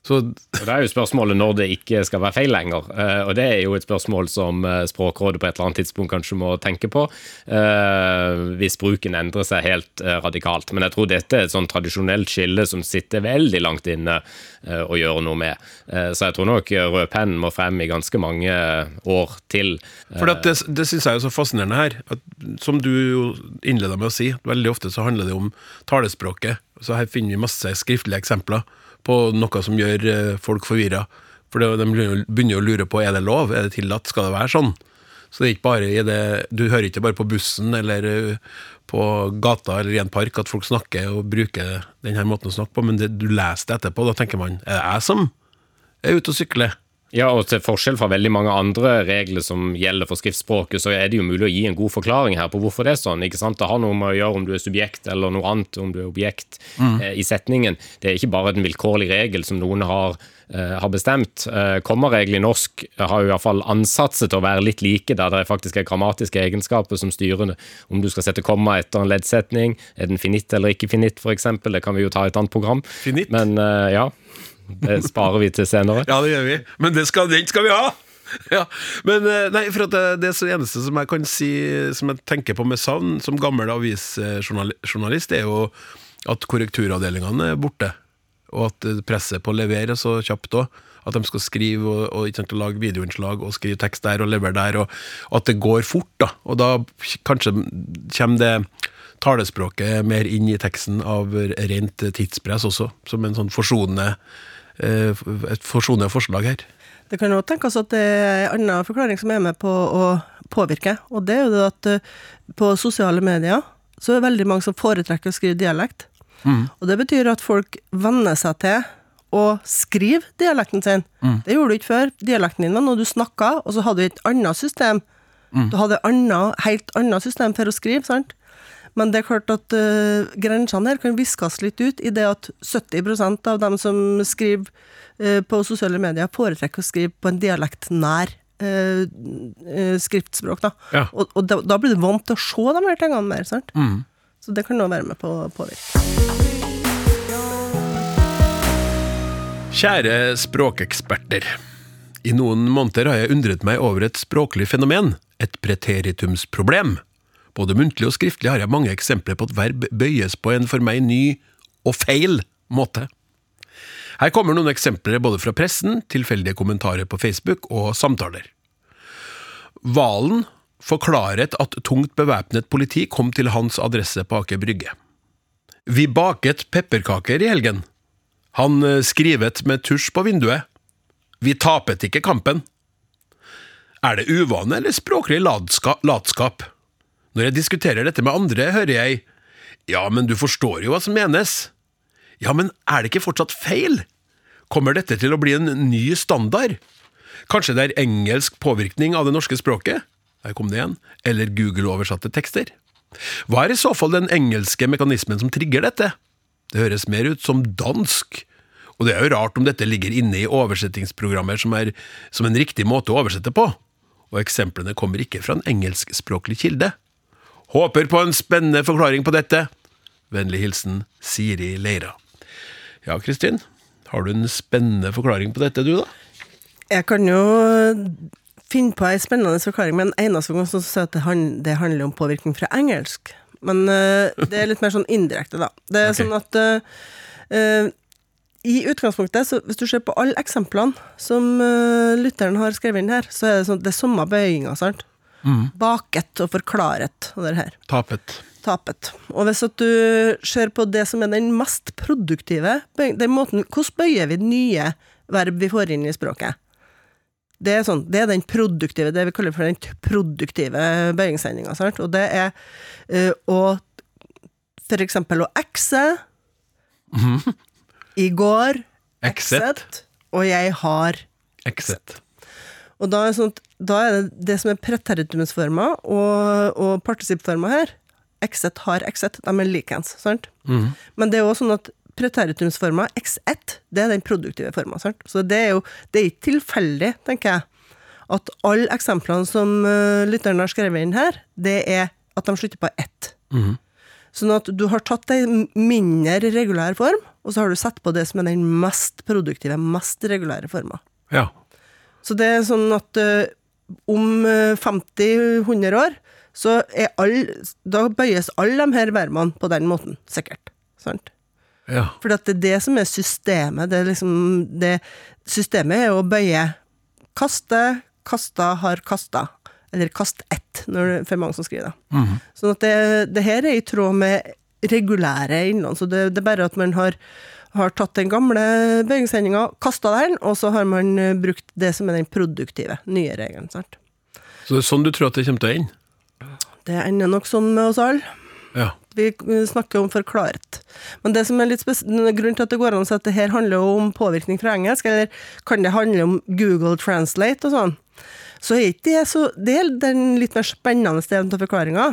Speaker 1: Så
Speaker 4: Og Det er jo spørsmålet når det ikke skal være feil lenger. Eh, og Det er jo et spørsmål som eh, Språkrådet på et eller annet tidspunkt kanskje må tenke på, eh, hvis bruken endrer seg helt radikalt. Men jeg tror dette er et sånn tradisjonelt skille som sitter veldig langt inne å gjøre noe med. Så jeg tror nok rød penn må frem i ganske mange år til.
Speaker 1: For det, det syns jeg er så fascinerende her. At, som du innleda med å si, veldig ofte så handler det om talespråket. Så her finner vi masse skriftlige eksempler på noe som gjør eh, folk forvirra. For de begynner jo- å lure på er det lov, er det tillatt, skal det være sånn? Så det er ikke bare det Du hører ikke bare på bussen eller eh, på gata eller i en park at folk snakker og bruker denne måten å snakke på, men det, du leser det etterpå. Da tenker man er det jeg som er ute og sykler?
Speaker 4: Ja, og til forskjell fra veldig mange andre regler som gjelder for skriftspråket, så er det jo mulig å gi en god forklaring her på hvorfor det er sånn. ikke sant? Det har noe med å gjøre om du er subjekt eller noe annet, om du er objekt eh, i setningen. Det er ikke bare en vilkårlig regel som noen har, eh, har bestemt. Eh, kommaregler i norsk har jo iallfall ansatt seg til å være litt like, der det faktisk er grammatiske egenskaper som styrer. Om du skal sette komma etter en leddsetning, er den finitt eller ikke finitt, f.eks. Det kan vi jo ta i et annet program.
Speaker 1: Finitt?
Speaker 4: Men eh, ja, det sparer vi til senere.
Speaker 1: Ja, det gjør vi. Men det skal, den skal vi ha! *laughs* Ja, men eh, nei, for det, det så eneste som jeg kan si Som jeg tenker på med savn som gammel avisjournalist, er jo at korrekturavdelingene er borte. Og at eh, presset på å levere er så kjapt òg. At de skal skrive og, og sant, lage videoinnslag og skrive tekst der og levere der. Og, og at det går fort. da Og da kanskje kommer det talespråket mer inn i teksten av rent tidspress også, som en sånn forsonende et forsonende forslag her.
Speaker 2: Det kan jo tenkes at det er en annen forklaring som er med på å påvirke, og det er jo det at eh, på sosiale medier så er det veldig mange som foretrekker å skrive dialekt. Og det betyr at folk venner seg til å skrive dialekten sin. Det gjorde du ikke før. Dialekten din var noe du snakka, og så hadde du et annet system. Du hadde et annet, helt annet system for å skrive, sant? Men det er klart at uh, grensene her kan viskes litt ut i det at 70% av dem som skriver uh, på sosiale medier, foretrekker å skrive på en dialektnær eh, uh, skriftspråk. Da.
Speaker 1: Ja.
Speaker 2: Og, og da, da blir du vant til å se de her tingene mer. Sant? Så det kan nå være med på å påvirke.
Speaker 1: Kjære språkeksperter. I noen måneder har jeg undret meg over et språklig fenomen, et preteritumsproblem. Både muntlig og skriftlig har jeg mange eksempler på at verb bøyes på en for meg ny og feil måte. Her kommer noen eksempler både fra pressen, tilfeldige kommentarer på Facebook og samtaler. Valen forklaret at tungt bevæpnet politi kom til hans adresse på Aker Brygge. Vi baket pepperkaker i helgen. Han eh, skrivet med tusj på vinduet. Vi tapet ikke kampen. Er det uvane eller språklig latska latskap? Når jeg diskuterer dette med andre, hører jeg ja, men du forstår jo hva som menes. Ja, men er det ikke fortsatt feil? Kommer dette til å bli en ny standard? Kanskje det er engelsk påvirkning av det norske språket? Der kom det igjen. Eller Google-oversatte tekster? Hva er i så fall den engelske mekanismen som trigger dette? Det høres mer ut som dansk. Og det er jo rart om dette ligger inne i oversettingsprogrammer som er som en riktig måte å oversette på. Og eksemplene kommer ikke fra en engelskspråklig kilde. Håper på en spennende forklaring på dette. Vennlig hilsen Siri Leira. Ja, Kristin, har du en spennende forklaring på dette, du, da?
Speaker 2: Jeg kan jo finne på ei spennende forklaring, men eneste gang som sier at det, han, det handler om påvirkning fra engelsk. Men uh, det er litt mer sånn indirekte, da. Det er
Speaker 1: okay.
Speaker 2: sånn at uh, i utgangspunktet, så hvis du ser på alle eksemplene som lytteren har skrevet inn her, så er det sånn det er samme bøyinga, sant? Baket og forklaret det her.
Speaker 1: Tapet.
Speaker 2: Tapet. Og hvis at du ser på det som er den mest produktive den måten, Hvordan bøyer vi nye verb vi får inn i språket? Det er, sånn, det er den produktive, det vi kaller for den produktive bøyingsendinga. Og det er uh, å for eksempel å ekse. I går ekset, og jeg har
Speaker 1: Exit.
Speaker 2: Og da er, sånn, da er det det som er preteritumsforma og, og partisipforma her. Exet har exet, de er likens, sant? Men det er også sånn at preteritumsforma x1, det er den produktive forma. Sant? Så det er jo det er ikke tilfeldig, tenker jeg, at alle eksemplene som uh, lytteren har skrevet inn her, det er at de slutter på ett. Sånn at du har tatt en mindre regulær form, og så har du satt på det som er den mest produktive, mest regulære forma.
Speaker 1: Ja.
Speaker 2: Så det er sånn at eh, om eh, 50-100 år, så er all, da bøyes alle de her verbene på den måten, sikkert. Sant?
Speaker 1: Ja.
Speaker 2: For det er det som er systemet. Det er liksom, det, systemet er å bøye kaste, kasta, har kasta. Eller kast ett, når det for mange som skriver det. Sånn at det, det her er i tråd med regulære innland. Så det, det er bare at man har, har tatt den gamle bøyingssendinga, kasta den, og så har man eh, brukt det som er den produktive, nye regelen. sant?
Speaker 1: Så det er sånn du tror at det kommer til å ende?
Speaker 2: Det ender nok sånn med oss alle.
Speaker 1: Ja.
Speaker 2: Vi snakker om forklaret. Men det som er litt grunnen til at det går an å si at det her handler om påvirkning fra engelsk, eller kan det handle om Google Translate og sånn, så er ikke det så Det er den litt mer spennende delen av forklaringa.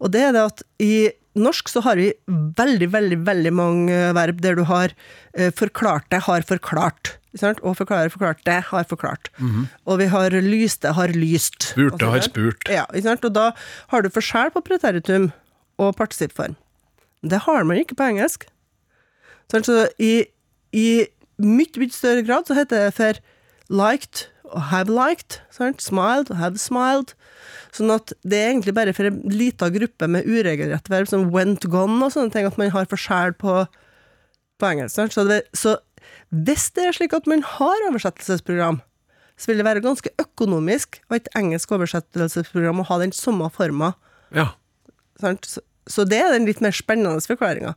Speaker 2: Og det er det at i norsk så har vi veldig, veldig, veldig mange verb der du har eh, forklart det, har forklart. Sant? Og forklare, forklart det, har forklart. Og vi har lyste, har lyst.
Speaker 1: Spurte, har spurt.
Speaker 2: Ja? Og da har du forskjell på preteritum og partisipform. Det har man ikke på engelsk. Sånn, så i, i mye, mye større grad så heter det for liked have liked, sant? smiled have smiled. Sånn at det er egentlig bare for en liten gruppe med uregelrette verb som went gone og sånne ting, at man har forskjell på, på engelsk. Sant? Så, det, så hvis det er slik at man har oversettelsesprogram, så vil det være ganske økonomisk å ha et engelsk oversettelsesprogram og ha den samme forma.
Speaker 1: Ja.
Speaker 2: Sant? Så, det er den litt mer spennende forklaringa.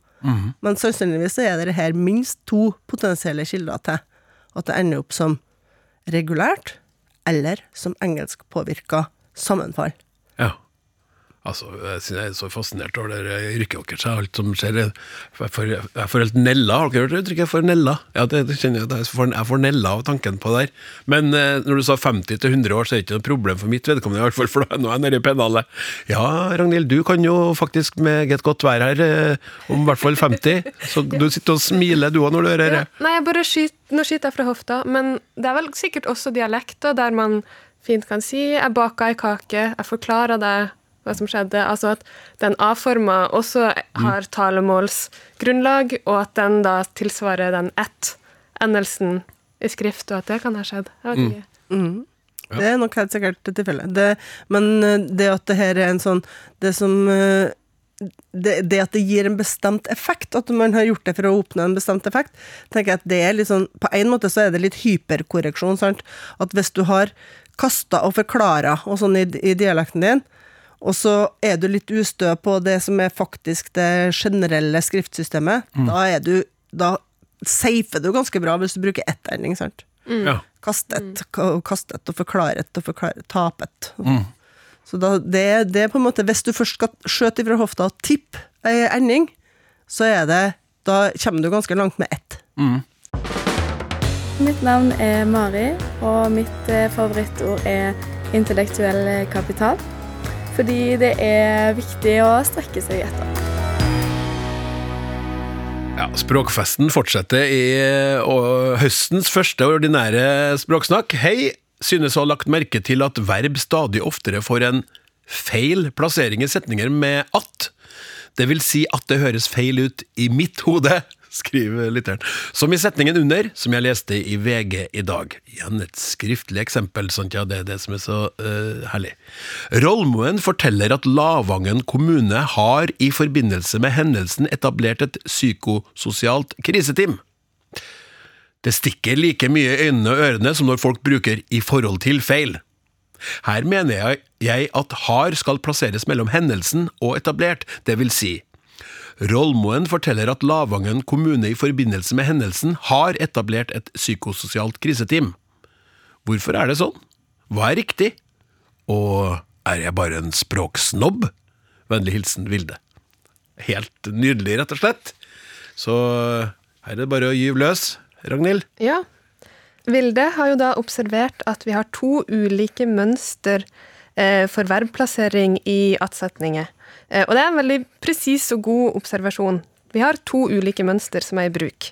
Speaker 2: Men sannsynligvis er det her minst to potensielle kilder til at det ender opp som regulært eller som engelskpåvirka sammenfall.
Speaker 1: ja. Altså, jeg er så fascinert over det yrket deres, alt som skjer. Jeg får, jeg får helt nella, har dere hørt uttrykket? Jeg får nella. Ja, det, det kjenner jeg, jeg får, jeg får nella av tanken på det der. Men eh, når du sa 50 til 100 år, så er det ikke noe problem for mitt vedkommende, i hvert fall, for nå er jeg nede i pennalet. Ja, Ragnhild, du kan jo faktisk meget godt være her eh, om i hvert fall 50, så du sitter og smiler du òg når du hører det.
Speaker 3: Ja, nei, jeg bare skyter, nå skyter jeg fra hofta, men det er vel sikkert også dialekter der man fint kan si 'jeg baka ei kake', 'jeg forklarer deg hva som skjedde'. Altså at den A-forma også har talemålsgrunnlag, og at den da tilsvarer den ett-endelsen i skrift, og at det kan ha skjedd. Jeg vet ikke.
Speaker 2: Det er nok helt sikkert tilfellet. Det, men eh, det at det her er en sånn Det som eh, det, det at det gir en bestemt effekt, at man har gjort det for å oppnå en bestemt effekt, tenker jeg at det er litt sånn På en måte så er det litt hyperkorreksjon, sant. At hvis du har kasta og forklara og sånn i, i dialekten din, og så er du litt ustø på det som er faktisk det generelle skriftsystemet, da er du Da safer du ganske bra hvis du bruker ett-ending, sant.
Speaker 1: Ja.
Speaker 2: Kastet, kastet og forklaret og forklaret, tapet. Så da, det, det er på en måte Hvis du først skal skjøte ifra hofta og tippe ei ending, så er det Da kommer du ganske langt med ett.
Speaker 6: Mitt navn er Mari, og mitt eh, favorittord er intellektuell kapital. Fordi det er viktig å strekke seg etter.
Speaker 1: Ja, Språkfesten fortsetter i høstens første ordinære språksnakk. Hei, synes å ha lagt merke til at verb stadig oftere får en feil plassering i setninger med at. Det vil si at det høres feil ut i mitt hode, *laughs* skriver lytteren. Som i setningen under, som jeg leste i VG i dag. Igjen et skriftlig eksempel, sant ja, det er det som er så uh, herlig. Rollmoen forteller at Lavangen kommune har i forbindelse med hendelsen etablert et psykososialt kriseteam. Det stikker like mye i øynene og ørene som når folk bruker 'i forhold til' feil. Her mener jeg at har skal plasseres mellom hendelsen og etablert, det vil si Rollmoen forteller at Lavangen kommune i forbindelse med hendelsen har etablert et psykososialt kriseteam. Hvorfor er det sånn? Hva er riktig? Og er jeg bare en språksnobb? Vennlig hilsen Vilde. Helt nydelig, rett og slett. Så her er det bare å gyve løs. Ragnhild?
Speaker 3: Ja. Vilde har jo da observert at vi har to ulike mønster eh, for verbplassering i attsetninger. Eh, og det er en veldig presis og god observasjon. Vi har to ulike mønster som er i bruk.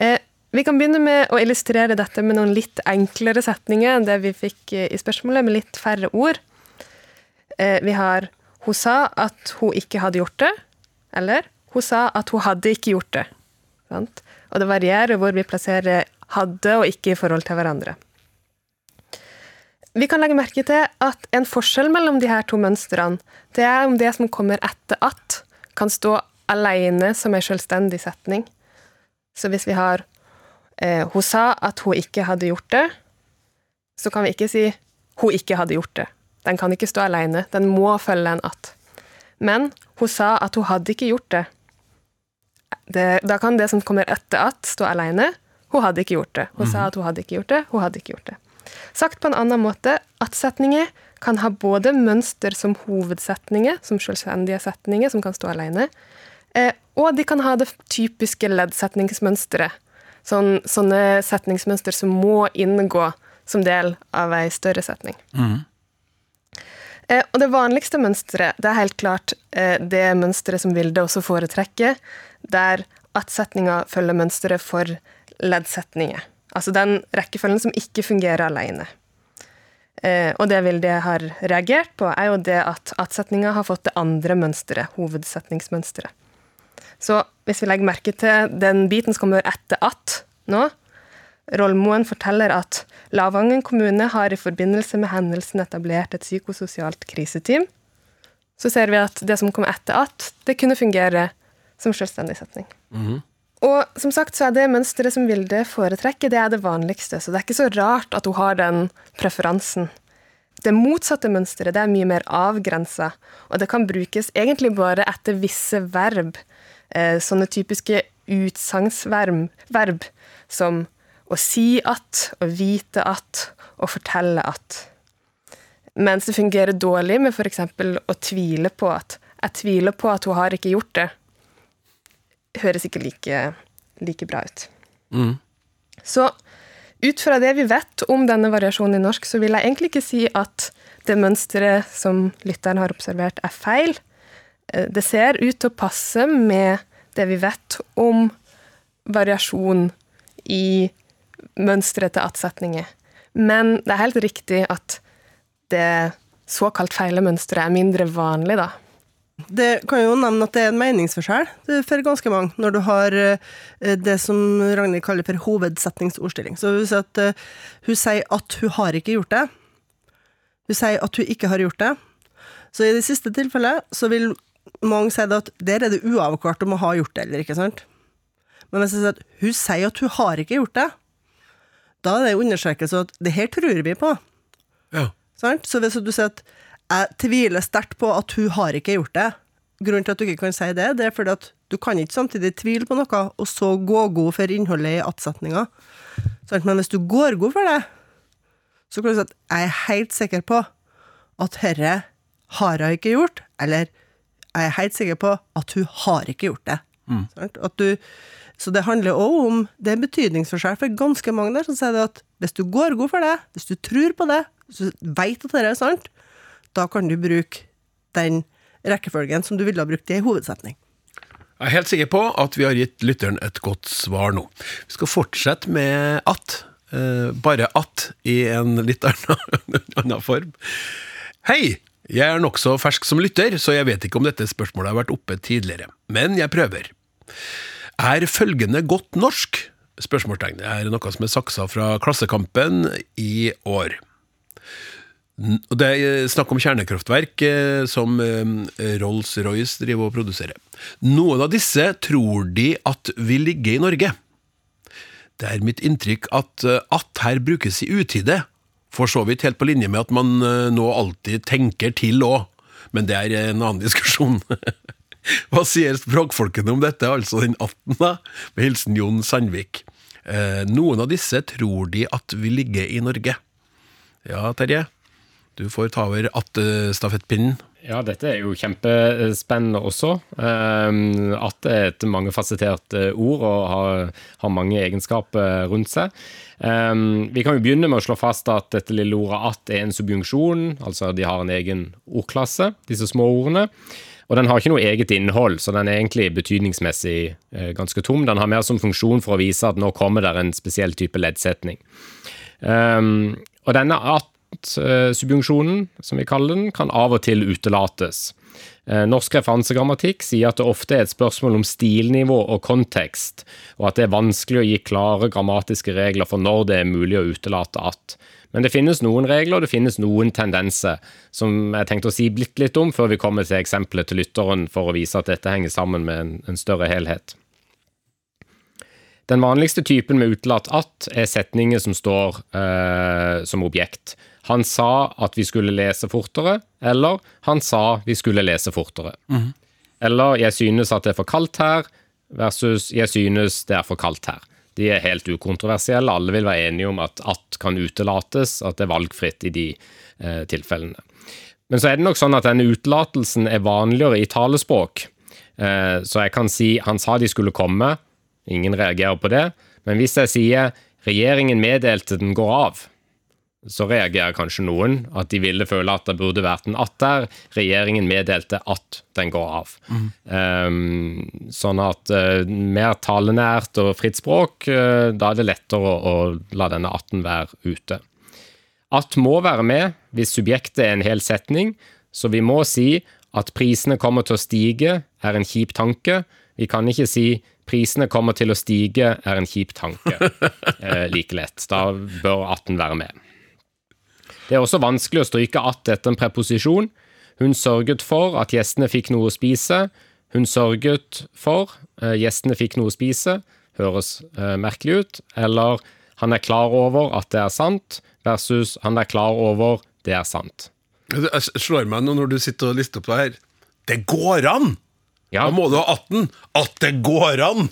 Speaker 3: Eh, vi kan begynne med å illustrere dette med noen litt enklere setninger enn det vi fikk eh, i spørsmålet, med litt færre ord. Vi har 'Hun sa at hun ikke hadde gjort det', eller 'Hun sa at hun hadde ikke gjort det'. Og det varierer hvor vi plasserer 'hadde' og 'ikke' i forhold til hverandre. Vi kan legge merke til at en forskjell mellom de her to mønstrene, det er om det som kommer etter at, kan stå alene som en selvstendig setning. Så hvis vi har eh, 'hun sa at hun ikke hadde gjort det', så kan vi ikke si 'hun ikke hadde gjort det'. Den kan ikke stå alene, den må følge en at. Men 'hun sa at hun hadde ikke gjort det'. det da kan det som kommer etter at, stå alene. Hun hadde ikke gjort det. Hun sa at hun hadde ikke gjort det. Hun hadde ikke gjort det. Sagt på en annen måte, at-setninger kan ha både mønster som hovedsetninger, som selvstendige setninger som kan stå alene, eh, og de kan ha det typiske leddsetningsmønsteret. Sånn, sånne setningsmønster som må inngå som del av ei større setning. Mm. og det vanligste mønsteret, det er helt klart eh, det mønsteret som Vilde også foretrekker, der at-setninga følger mønsteret for leddsetninger. Altså den rekkefølgen som ikke fungerer alene. Eh, og det Vilde har reagert på, er jo det at at-setninga har fått det andre mønsteret, hovedsetningsmønsteret. Så hvis vi legger merke til den biten som kommer etter at nå, Rollmoen forteller at Lavangen kommune har i forbindelse med hendelsen etablert et psykososialt kriseteam. Så ser vi at det som kom etter at, det kunne fungere som selvstendig setning. Og som sagt så er det mønsteret som Vilde foretrekker, det er det vanligste, så det er ikke så rart at hun har den preferansen. Det motsatte mønsteret det er mye mer avgrensa, og det kan brukes egentlig bare etter visse verb. Eh, sånne typiske utsagnsverb som å si at, å vite at, å fortelle at. Mens det fungerer dårlig med f.eks. å tvile på at Jeg tviler på at hun har ikke gjort det. Høres ikke like, like bra ut. Så ut fra det vi vet om denne variasjonen i norsk, så vil jeg egentlig ikke si at det mønsteret som lytteren har observert, er feil. Eh, Det ser ut til å passe med det vi vet om variasjon i mønsteret til attsetninger. Men det er helt riktig at det såkalt feile mønsteret er mindre vanlig, da.
Speaker 2: Det kan jo nevne at det er en meningsforskjell det for ganske mange, når du har eh, det som Ragnhild kaller for hovedsetningsordstilling. Så hun sier at eh, hun sier at hun har ikke gjort det. Hun sier at hun ikke har gjort det. Så i det siste tilfellet så vil mange si at der er det uavklart om hun har gjort det eller ikke, sant? Men hvis jeg sier at hun sier at hun har ikke gjort det, da er det understrekelse at det her tror vi på.
Speaker 1: Ja.
Speaker 2: Sant? Så hvis du sier at jeg tviler sterkt på at hun har ikke gjort det, grunnen til at du ikke kan si det, det er fordi at du kan ikke samtidig tvile på noe, og så gå god for innholdet i attsetninga. Men hvis du går god for det, så kan du si at jeg er helt sikker på at herre har hun ikke gjort, eller jeg er helt sikker på at hun har ikke gjort det. Sant? At du, så det handler òg om Det er betydningsforskjell for ganske mange der som sier det at hvis du går god for det, hvis du tror på det, hvis du veit at det er sant, da kan du bruke den rekkefølgen som du ville ha brukt i ei hovedsetning.
Speaker 1: Jeg er helt sikker på at vi har gitt lytteren et godt svar nå. Vi skal fortsette med at. eh, bare at i en litt *laughs* annen, form. Hei! Jeg er nokså fersk som lytter, så jeg vet ikke om dette spørsmålet har vært oppe tidligere. Men jeg prøver. Er følgende godt norsk? Spørsmålstegn. Er noe som er saksa fra Klassekampen i år. Og Det er snakk om kjernekraftverk eh, som eh, Rolls-Royce driver og produserer. Noen av disse tror de at vil ligge i Norge. Det er mitt inntrykk at eh, at her brukes i utide, for så vidt helt på linje med at man eh, nå alltid tenker til òg, men det er en annen diskusjon. *laughs* Hva sier språkfolkene om dette, altså den 18., da? Med hilsen Jon Sandvik. Eh, noen av disse tror de at vil ligge i Norge. Ja, Terje? Du får ta over attestafettpinnen.
Speaker 4: Ja, dette er jo kjempespennende også. Um, at det er et mangefasettert eh, ord og har, mange egenskaper rundt seg. Um, vi kan jo begynne med å slå fast at dette lille ordet at er en subjunksjon, altså de har en egen ordklasse, disse små ordene. Og den har ikke noe eget innhold, så den er egentlig betydningsmessig eh, ganske tom. Den har mer som funksjon for å vise at nå kommer det en spesiell type leddsetning. Um, og denne at-subjunksjonen, som vi kaller den, kan av og til utelates. Eh, Norsk referansegrammatikk sier at det ofte er et spørsmål om stilnivå og kontekst, og at det er vanskelig å gi klare grammatiske regler for når det er mulig å utelate at. Men det finnes noen regler og det finnes noen tendenser som jeg tenkte å si litt, litt om før vi kommer til eksempelet til lytteren for å vise at dette henger sammen med en, en større helhet. Den vanligste typen med utelatt at er setninger som står eh, som objekt. Han sa at vi skulle lese fortere, eller han sa vi skulle lese fortere. Eller jeg synes at det er for kaldt her, versus jeg synes det er for kaldt her. De er helt ukontroversielle. Alle vil være enige om at at kan utelates, at det er valgfritt i de eh, tilfellene. Men så er det nok sånn at denne utelatelsen er vanligere i talespråk. Eh, så jeg kan si han sa de skulle komme, ingen reagerer på det. Men hvis jeg sier regjeringen meddelte den går av, så reagerer kanskje noen at de ville føle at det burde vært en att der. Regjeringen meddelte at den går av. Um, sånn at uh, mer talenært og fritt språk, uh, da er det lettere å, å la denne atten være ute. At må være med hvis subjektet er en hel setning, så vi må si at prisene kommer til å stige, er en kjip tanke. Vi kan ikke si prisene kommer til å stige, er en kjip tanke. uh, *laughs* like lett. Da bør atten være med. Det er også vanskelig å stryke att etter en preposisjon. Hun sørget for at gjestene fikk noe å spise. Hun sørget for uh, gjestene fikk noe å spise. Høres uh, merkelig ut. Eller han er klar over at det er sant, versus han er klar over det er sant.
Speaker 1: Det slår meg nå når du sitter og lister opp det her. Det går an!
Speaker 4: Ja,
Speaker 1: Da må du ha 18. At det går an!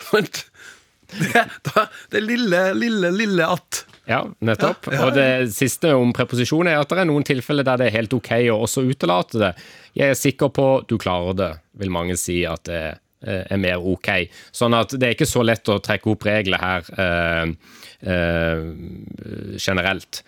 Speaker 1: *laughs* Sant? Det, det lille, lille, lille at.
Speaker 4: Ja nettopp.
Speaker 1: Ja, ja.
Speaker 4: Og det siste om preposisjon er at det er noen tilfeller der det er helt ok å også utelate det. Jeg er sikker på du klarer det, vil mange si at det eh, er mer ok. Sånn at det er ikke så lett å trekke opp regler her eh, eh, generelt.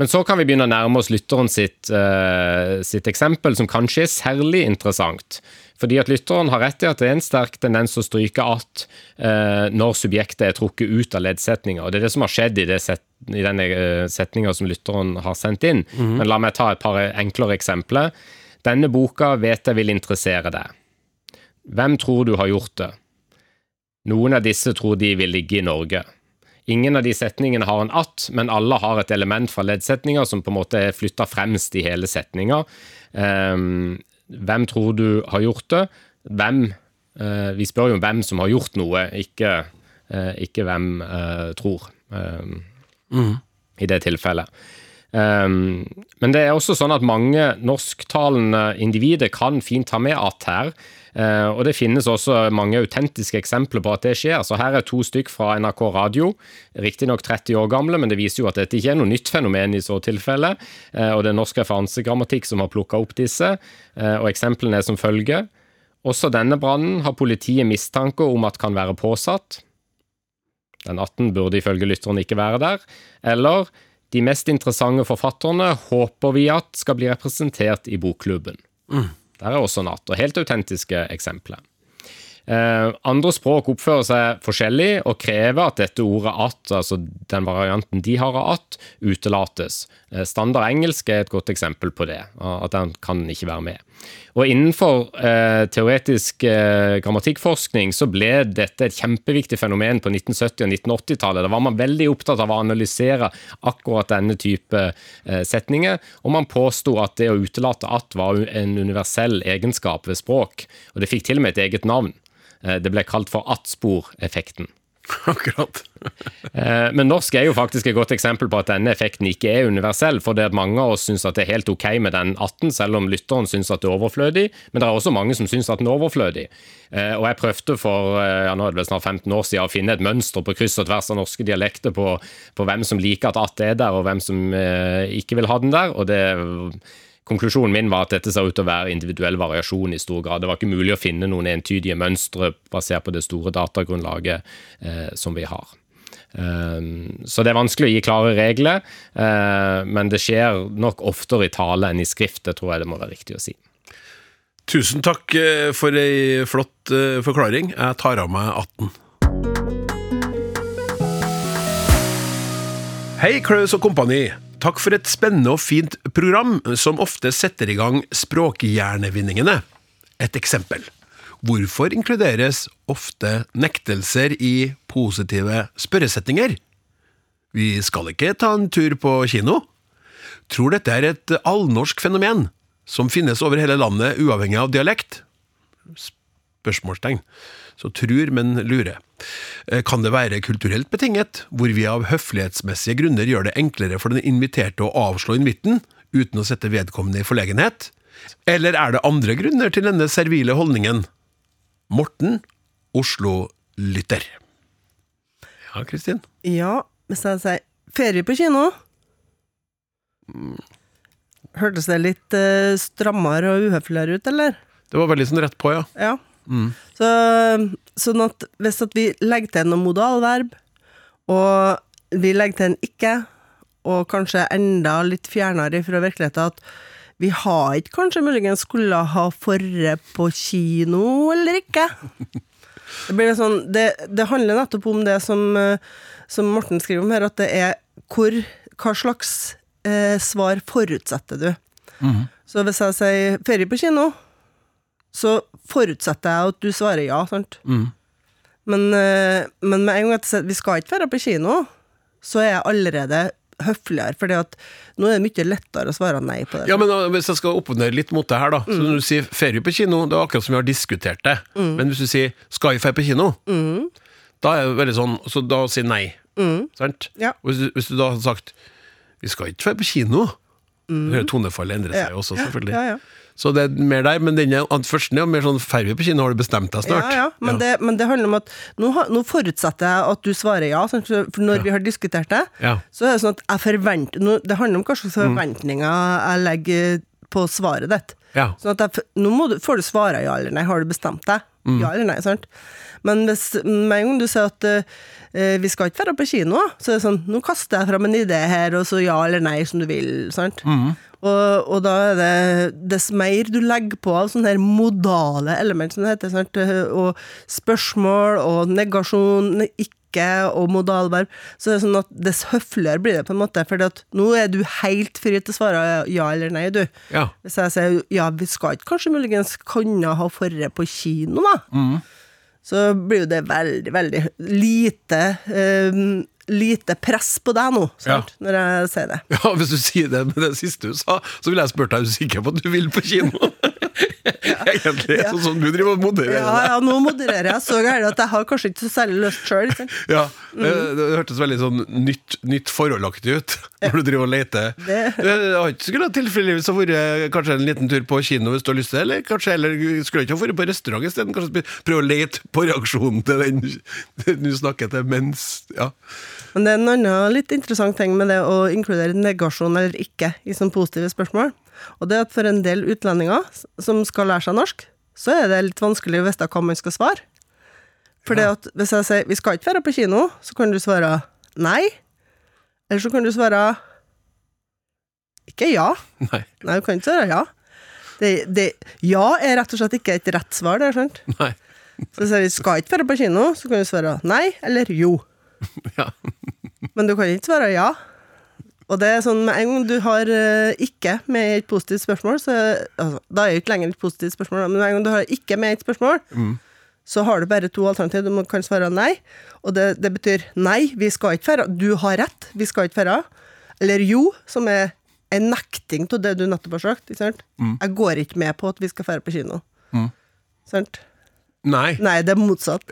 Speaker 4: Men så kan vi begynne å nærme oss lytteren sitt, uh, sitt eksempel, som kanskje er særlig interessant. Fordi at lytteren har rett i at det er en sterk tendens å stryke at uh, når subjektet er trukket ut av leddsetninga. Og det er det som har skjedd i, det set, i denne uh, setninga som lytteren har sendt inn. Men la meg ta et par enklere eksempler. Denne boka vet jeg vil interessere deg. Hvem tror du har gjort det? Noen av disse tror de vil ligge i Norge. Ingen av de setningene har en at, men alle har et element fra leddsetninga som på en måte er flytta fremst i hele setninga. Ehm, hvem tror du har gjort det? Hvem eh, Vi spør jo om hvem som har gjort noe, ikke, eh, ikke hvem eh, tror. eh, I det tilfellet. Um, men det er også sånn at mange norsktalende individer kan fint ta med at her. Uh, og det finnes også mange autentiske eksempler på at det skjer. Så her er to stykk fra NRK Radio. Riktignok 30 år gamle, men det viser jo at dette ikke er noe nytt fenomen i så tilfelle. Uh, og det er Norsk referansegrammatikk som har plukka opp disse. Uh, og eksemplene er som følger. Også denne brannen har politiet mistanke om at kan være påsatt. Den 18 burde ifølge lytteren ikke være der. Eller de mest interessante forfatterne håper vi at skal bli representert i bokklubben. Der er også natt, og helt autentiske eksempler. Eh, andre språk oppfører seg forskjellig og krever at dette ordet at, altså den varianten de har av at, utelates. Eh, standard engelsk er et godt eksempel på det, at den kan ikke være med. Og Innenfor eh, teoretisk eh, grammatikkforskning så ble dette et kjempeviktig fenomen på 1970- og 1980-tallet. Da var man veldig opptatt av å analysere akkurat denne type eh, setninger, og man påsto at det å utelate at var en universell egenskap ved språk, og det fikk til og med et eget navn. Eh, Det ble kalt for attspor-effekten. *laughs*
Speaker 1: Akkurat.
Speaker 4: Eh, Men norsk er jo faktisk et godt eksempel på at denne effekten ikke er universell, for det at mange av oss syns at det er helt ok med den 18, selv om lytteren syns at det er overflødig. Men det er også mange som syns at den er overflødig. Eh, Og jeg prøvde for eh, ja, nå er det vel snart 15 år siden å finne et mønster på kryss og tvers av norske dialekter på, på hvem som liker at at er der, og hvem som eh, ikke vil ha den der. og det Konklusjonen min var at dette ser ut til å være individuell variasjon i stor grad. Det var ikke mulig å finne noen entydige mønstre basert på det store datagrunnlaget eh, som vi har. Um, så det er vanskelig å gi klare regler, uh, men det skjer nok oftere i tale enn i skrift. Det tror jeg det må være riktig å si.
Speaker 1: Tusen takk eh, for ei flott eh, forklaring. Jeg tar av meg 18. Hei, Klaus og kompani. Takk for et spennende og fint program som ofte setter i gang språkhjernevinningene. Et eksempel. Hvorfor inkluderes ofte nektelser i positive spørresetninger? Vi skal ikke ta en tur på kino? Tror dette er et allnorsk fenomen som finnes over hele landet uavhengig av dialekt? Spørsmålstegn. Så trur, men lurer. Eh, Kan det være kulturelt betinget, hvor vi av høflighetsmessige grunner gjør det enklere for den inviterte å avslå invitten, uten å sette vedkommende i forlegenhet? Eller er det andre grunner til denne servile holdningen? Morten, Oslo-lytter. Ja, Kristin?
Speaker 2: Ja, hvis jeg sier ferie på kino Hørtes det litt eh, strammere og uhøfligere ut, eller?
Speaker 1: Det var veldig sånn rett på, ja.
Speaker 2: Ja. Så, sånn at hvis at vi legger til noen modalverb, og vi legger til en ikke, og kanskje enda litt fjernere fra virkeligheten, at vi har ikke kanskje muligens skulle ha forre på kino, eller ikke? *laughs* Det, blir sånn, det, det handler nettopp om det som, eh, som Morten skriver om her, at det er hvor, hva slags eh, svar forutsetter du? Så hvis jeg sier ferie på kino, så forutsetter jeg at du svarer ja, sant? Men, eh, men med en gang sier vi skal ikke være på kino, så er jeg allerede høfligere, for nå er det mye lettere å svare nei på det.
Speaker 1: Ja, men da, Hvis jeg skal opponere litt mot det her, da. Så Når du sier ferie på kino, det er akkurat som vi har diskutert det. Men hvis du sier 'skal vi ferie på kino', da er det veldig sånn Så da sier nei. Sant?
Speaker 2: Ja.
Speaker 1: Og Hvis, du, hvis du da hadde sagt 'vi skal ikke ferie på kino', mm. tonefallet endrer seg ja. også, selvfølgelig.
Speaker 2: Ja, ja.
Speaker 1: Så det er mer der, men den er, den første er mer sånn ferdig på kino', har du bestemt deg snart?
Speaker 2: Ja, ja, men, Det, men det handler om at nå, nå forutsetter jeg at du svarer ja, for når vi har diskutert det,
Speaker 1: Ja.
Speaker 2: så er det sånn at jeg forventer nå, Det handler om hva slags forventninger jeg legger på svaret ditt. Sånn at jeg, nå må du, får du svare ja eller nei. Har du bestemt deg? Ja eller nei, sant? Men hvis, med en gang du sier at eh, vi skal ikke være på kino, så er det sånn Nå kaster jeg fram en idé her, og så ja eller nei som du vil, sant? Og, og da er det Dess mer du legger på av sånne her modale element, som det heter, sant? eh, og spørsmål og negasjon, ikke og modalverb, så er det sånn at dess høfligere blir det på en måte, for nå er du helt fri til å svare ja eller nei, du.
Speaker 1: Ja.
Speaker 2: Hvis jeg sier ja, vi skal ikke kanskje muligens kunne ha forre på kino, da, så blir jo det veldig, veldig lite um, Lite press på deg nå, sant? når jeg sier det.
Speaker 1: Ja, Hvis du sier det med det siste du sa, så ville jeg spurt deg er du sikker på at du vil på kino. *laughs* *laughs* Egentlig. Sånn som du driver og modererer.
Speaker 2: Ja, ja, nå modererer jeg så gærent at jeg har kanskje ikke så særlig lyst sjøl.
Speaker 1: Ja, det, det hørtes veldig sånn nytt, nytt forholdaktig ut når du driver og leter. *laughs*
Speaker 2: Det-
Speaker 1: ikke skulle tilfeldigvis ha vært kanskje en liten tur på kino hvis du har lyst til det, eller kanskje heller skulle ikke ha vært på restaurant isteden. Kanskje prøve å lete på reaksjonen til den den *laughs* du snakker til mens Ja.
Speaker 2: Men det er en annen litt interessant ting med det å inkludere negasjon eller ikke i sånne positive spørsmål. Og det er at for en del utlendinger som skal lære seg norsk, så er det litt vanskelig å vite hva man skal svare. For ja. at hvis jeg sier 'vi skal ikke være på kino', så kan du svare nei. Eller så kan du svare ikke ja. *laughs*
Speaker 1: Nei.
Speaker 2: Nei, du kan ikke svare ja. Det, det, ja er rett og slett ikke et rett svar, det, sant? *laughs*
Speaker 1: Nei.
Speaker 2: Så sier 'vi skal ikke være på kino', så kan du svare nei eller jo. *laughs*
Speaker 1: Ja.
Speaker 2: Men du kan ikke svare ja. Og det er sånn, med en gang du har eh, ikke med et positivt spørsmål, så altså, Da er det ikke lenger et positivt spørsmål, men med en gang du har ikke med et spørsmål, så har du bare to alternativer. Du kan svare nei, og det, det betyr nei, vi skal ikke ferde. Du har rett, vi skal ikke ferde. Eller jo, som er en nekting av det du nettopp har sagt. Ikke sant? Jeg går ikke med på at vi skal ferde på kino. Sant?
Speaker 1: Nei.
Speaker 2: Nei, det er motsatt.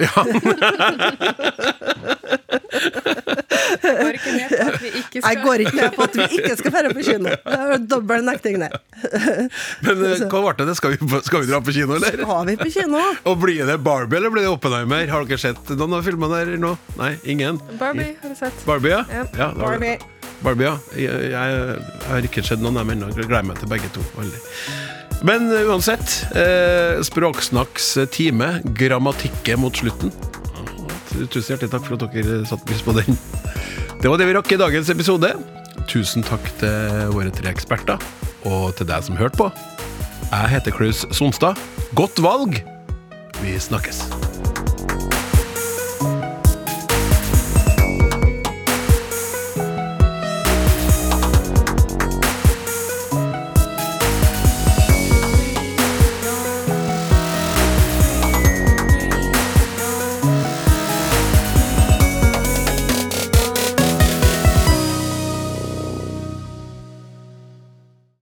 Speaker 3: Går ikke med på at vi ikke
Speaker 2: Jeg går ikke med på at vi ikke skal dra på kino. Dobbel nekting, det. *laughs*
Speaker 1: Men eh, hva ble det? Skal vi, skal vi dra på kino, eller?
Speaker 2: Skal vi på kino?
Speaker 1: Og blir det Barbie, eller blir det Oppenheimer? Har dere sett noen av filmene der nå? Nei, ingen?
Speaker 3: Barbie, har du sett?
Speaker 1: Barbie, ja?
Speaker 3: Ja.
Speaker 1: ja da Barbie, ja. Jeg, jeg, jeg har ikke sett noen av dem ennå. Gleder meg til begge to. Veldig. Men eh, uansett, eh, Språksnakks time, grammatikke mot slutten. Tusen hjertelig takk for at dere satte pris på den. Det var det vi rakk i dagens episode. Tusen takk til våre tre eksperter, og til deg som hørte på. Jeg heter Klaus Sonstad. Godt valg! Vi snakkes.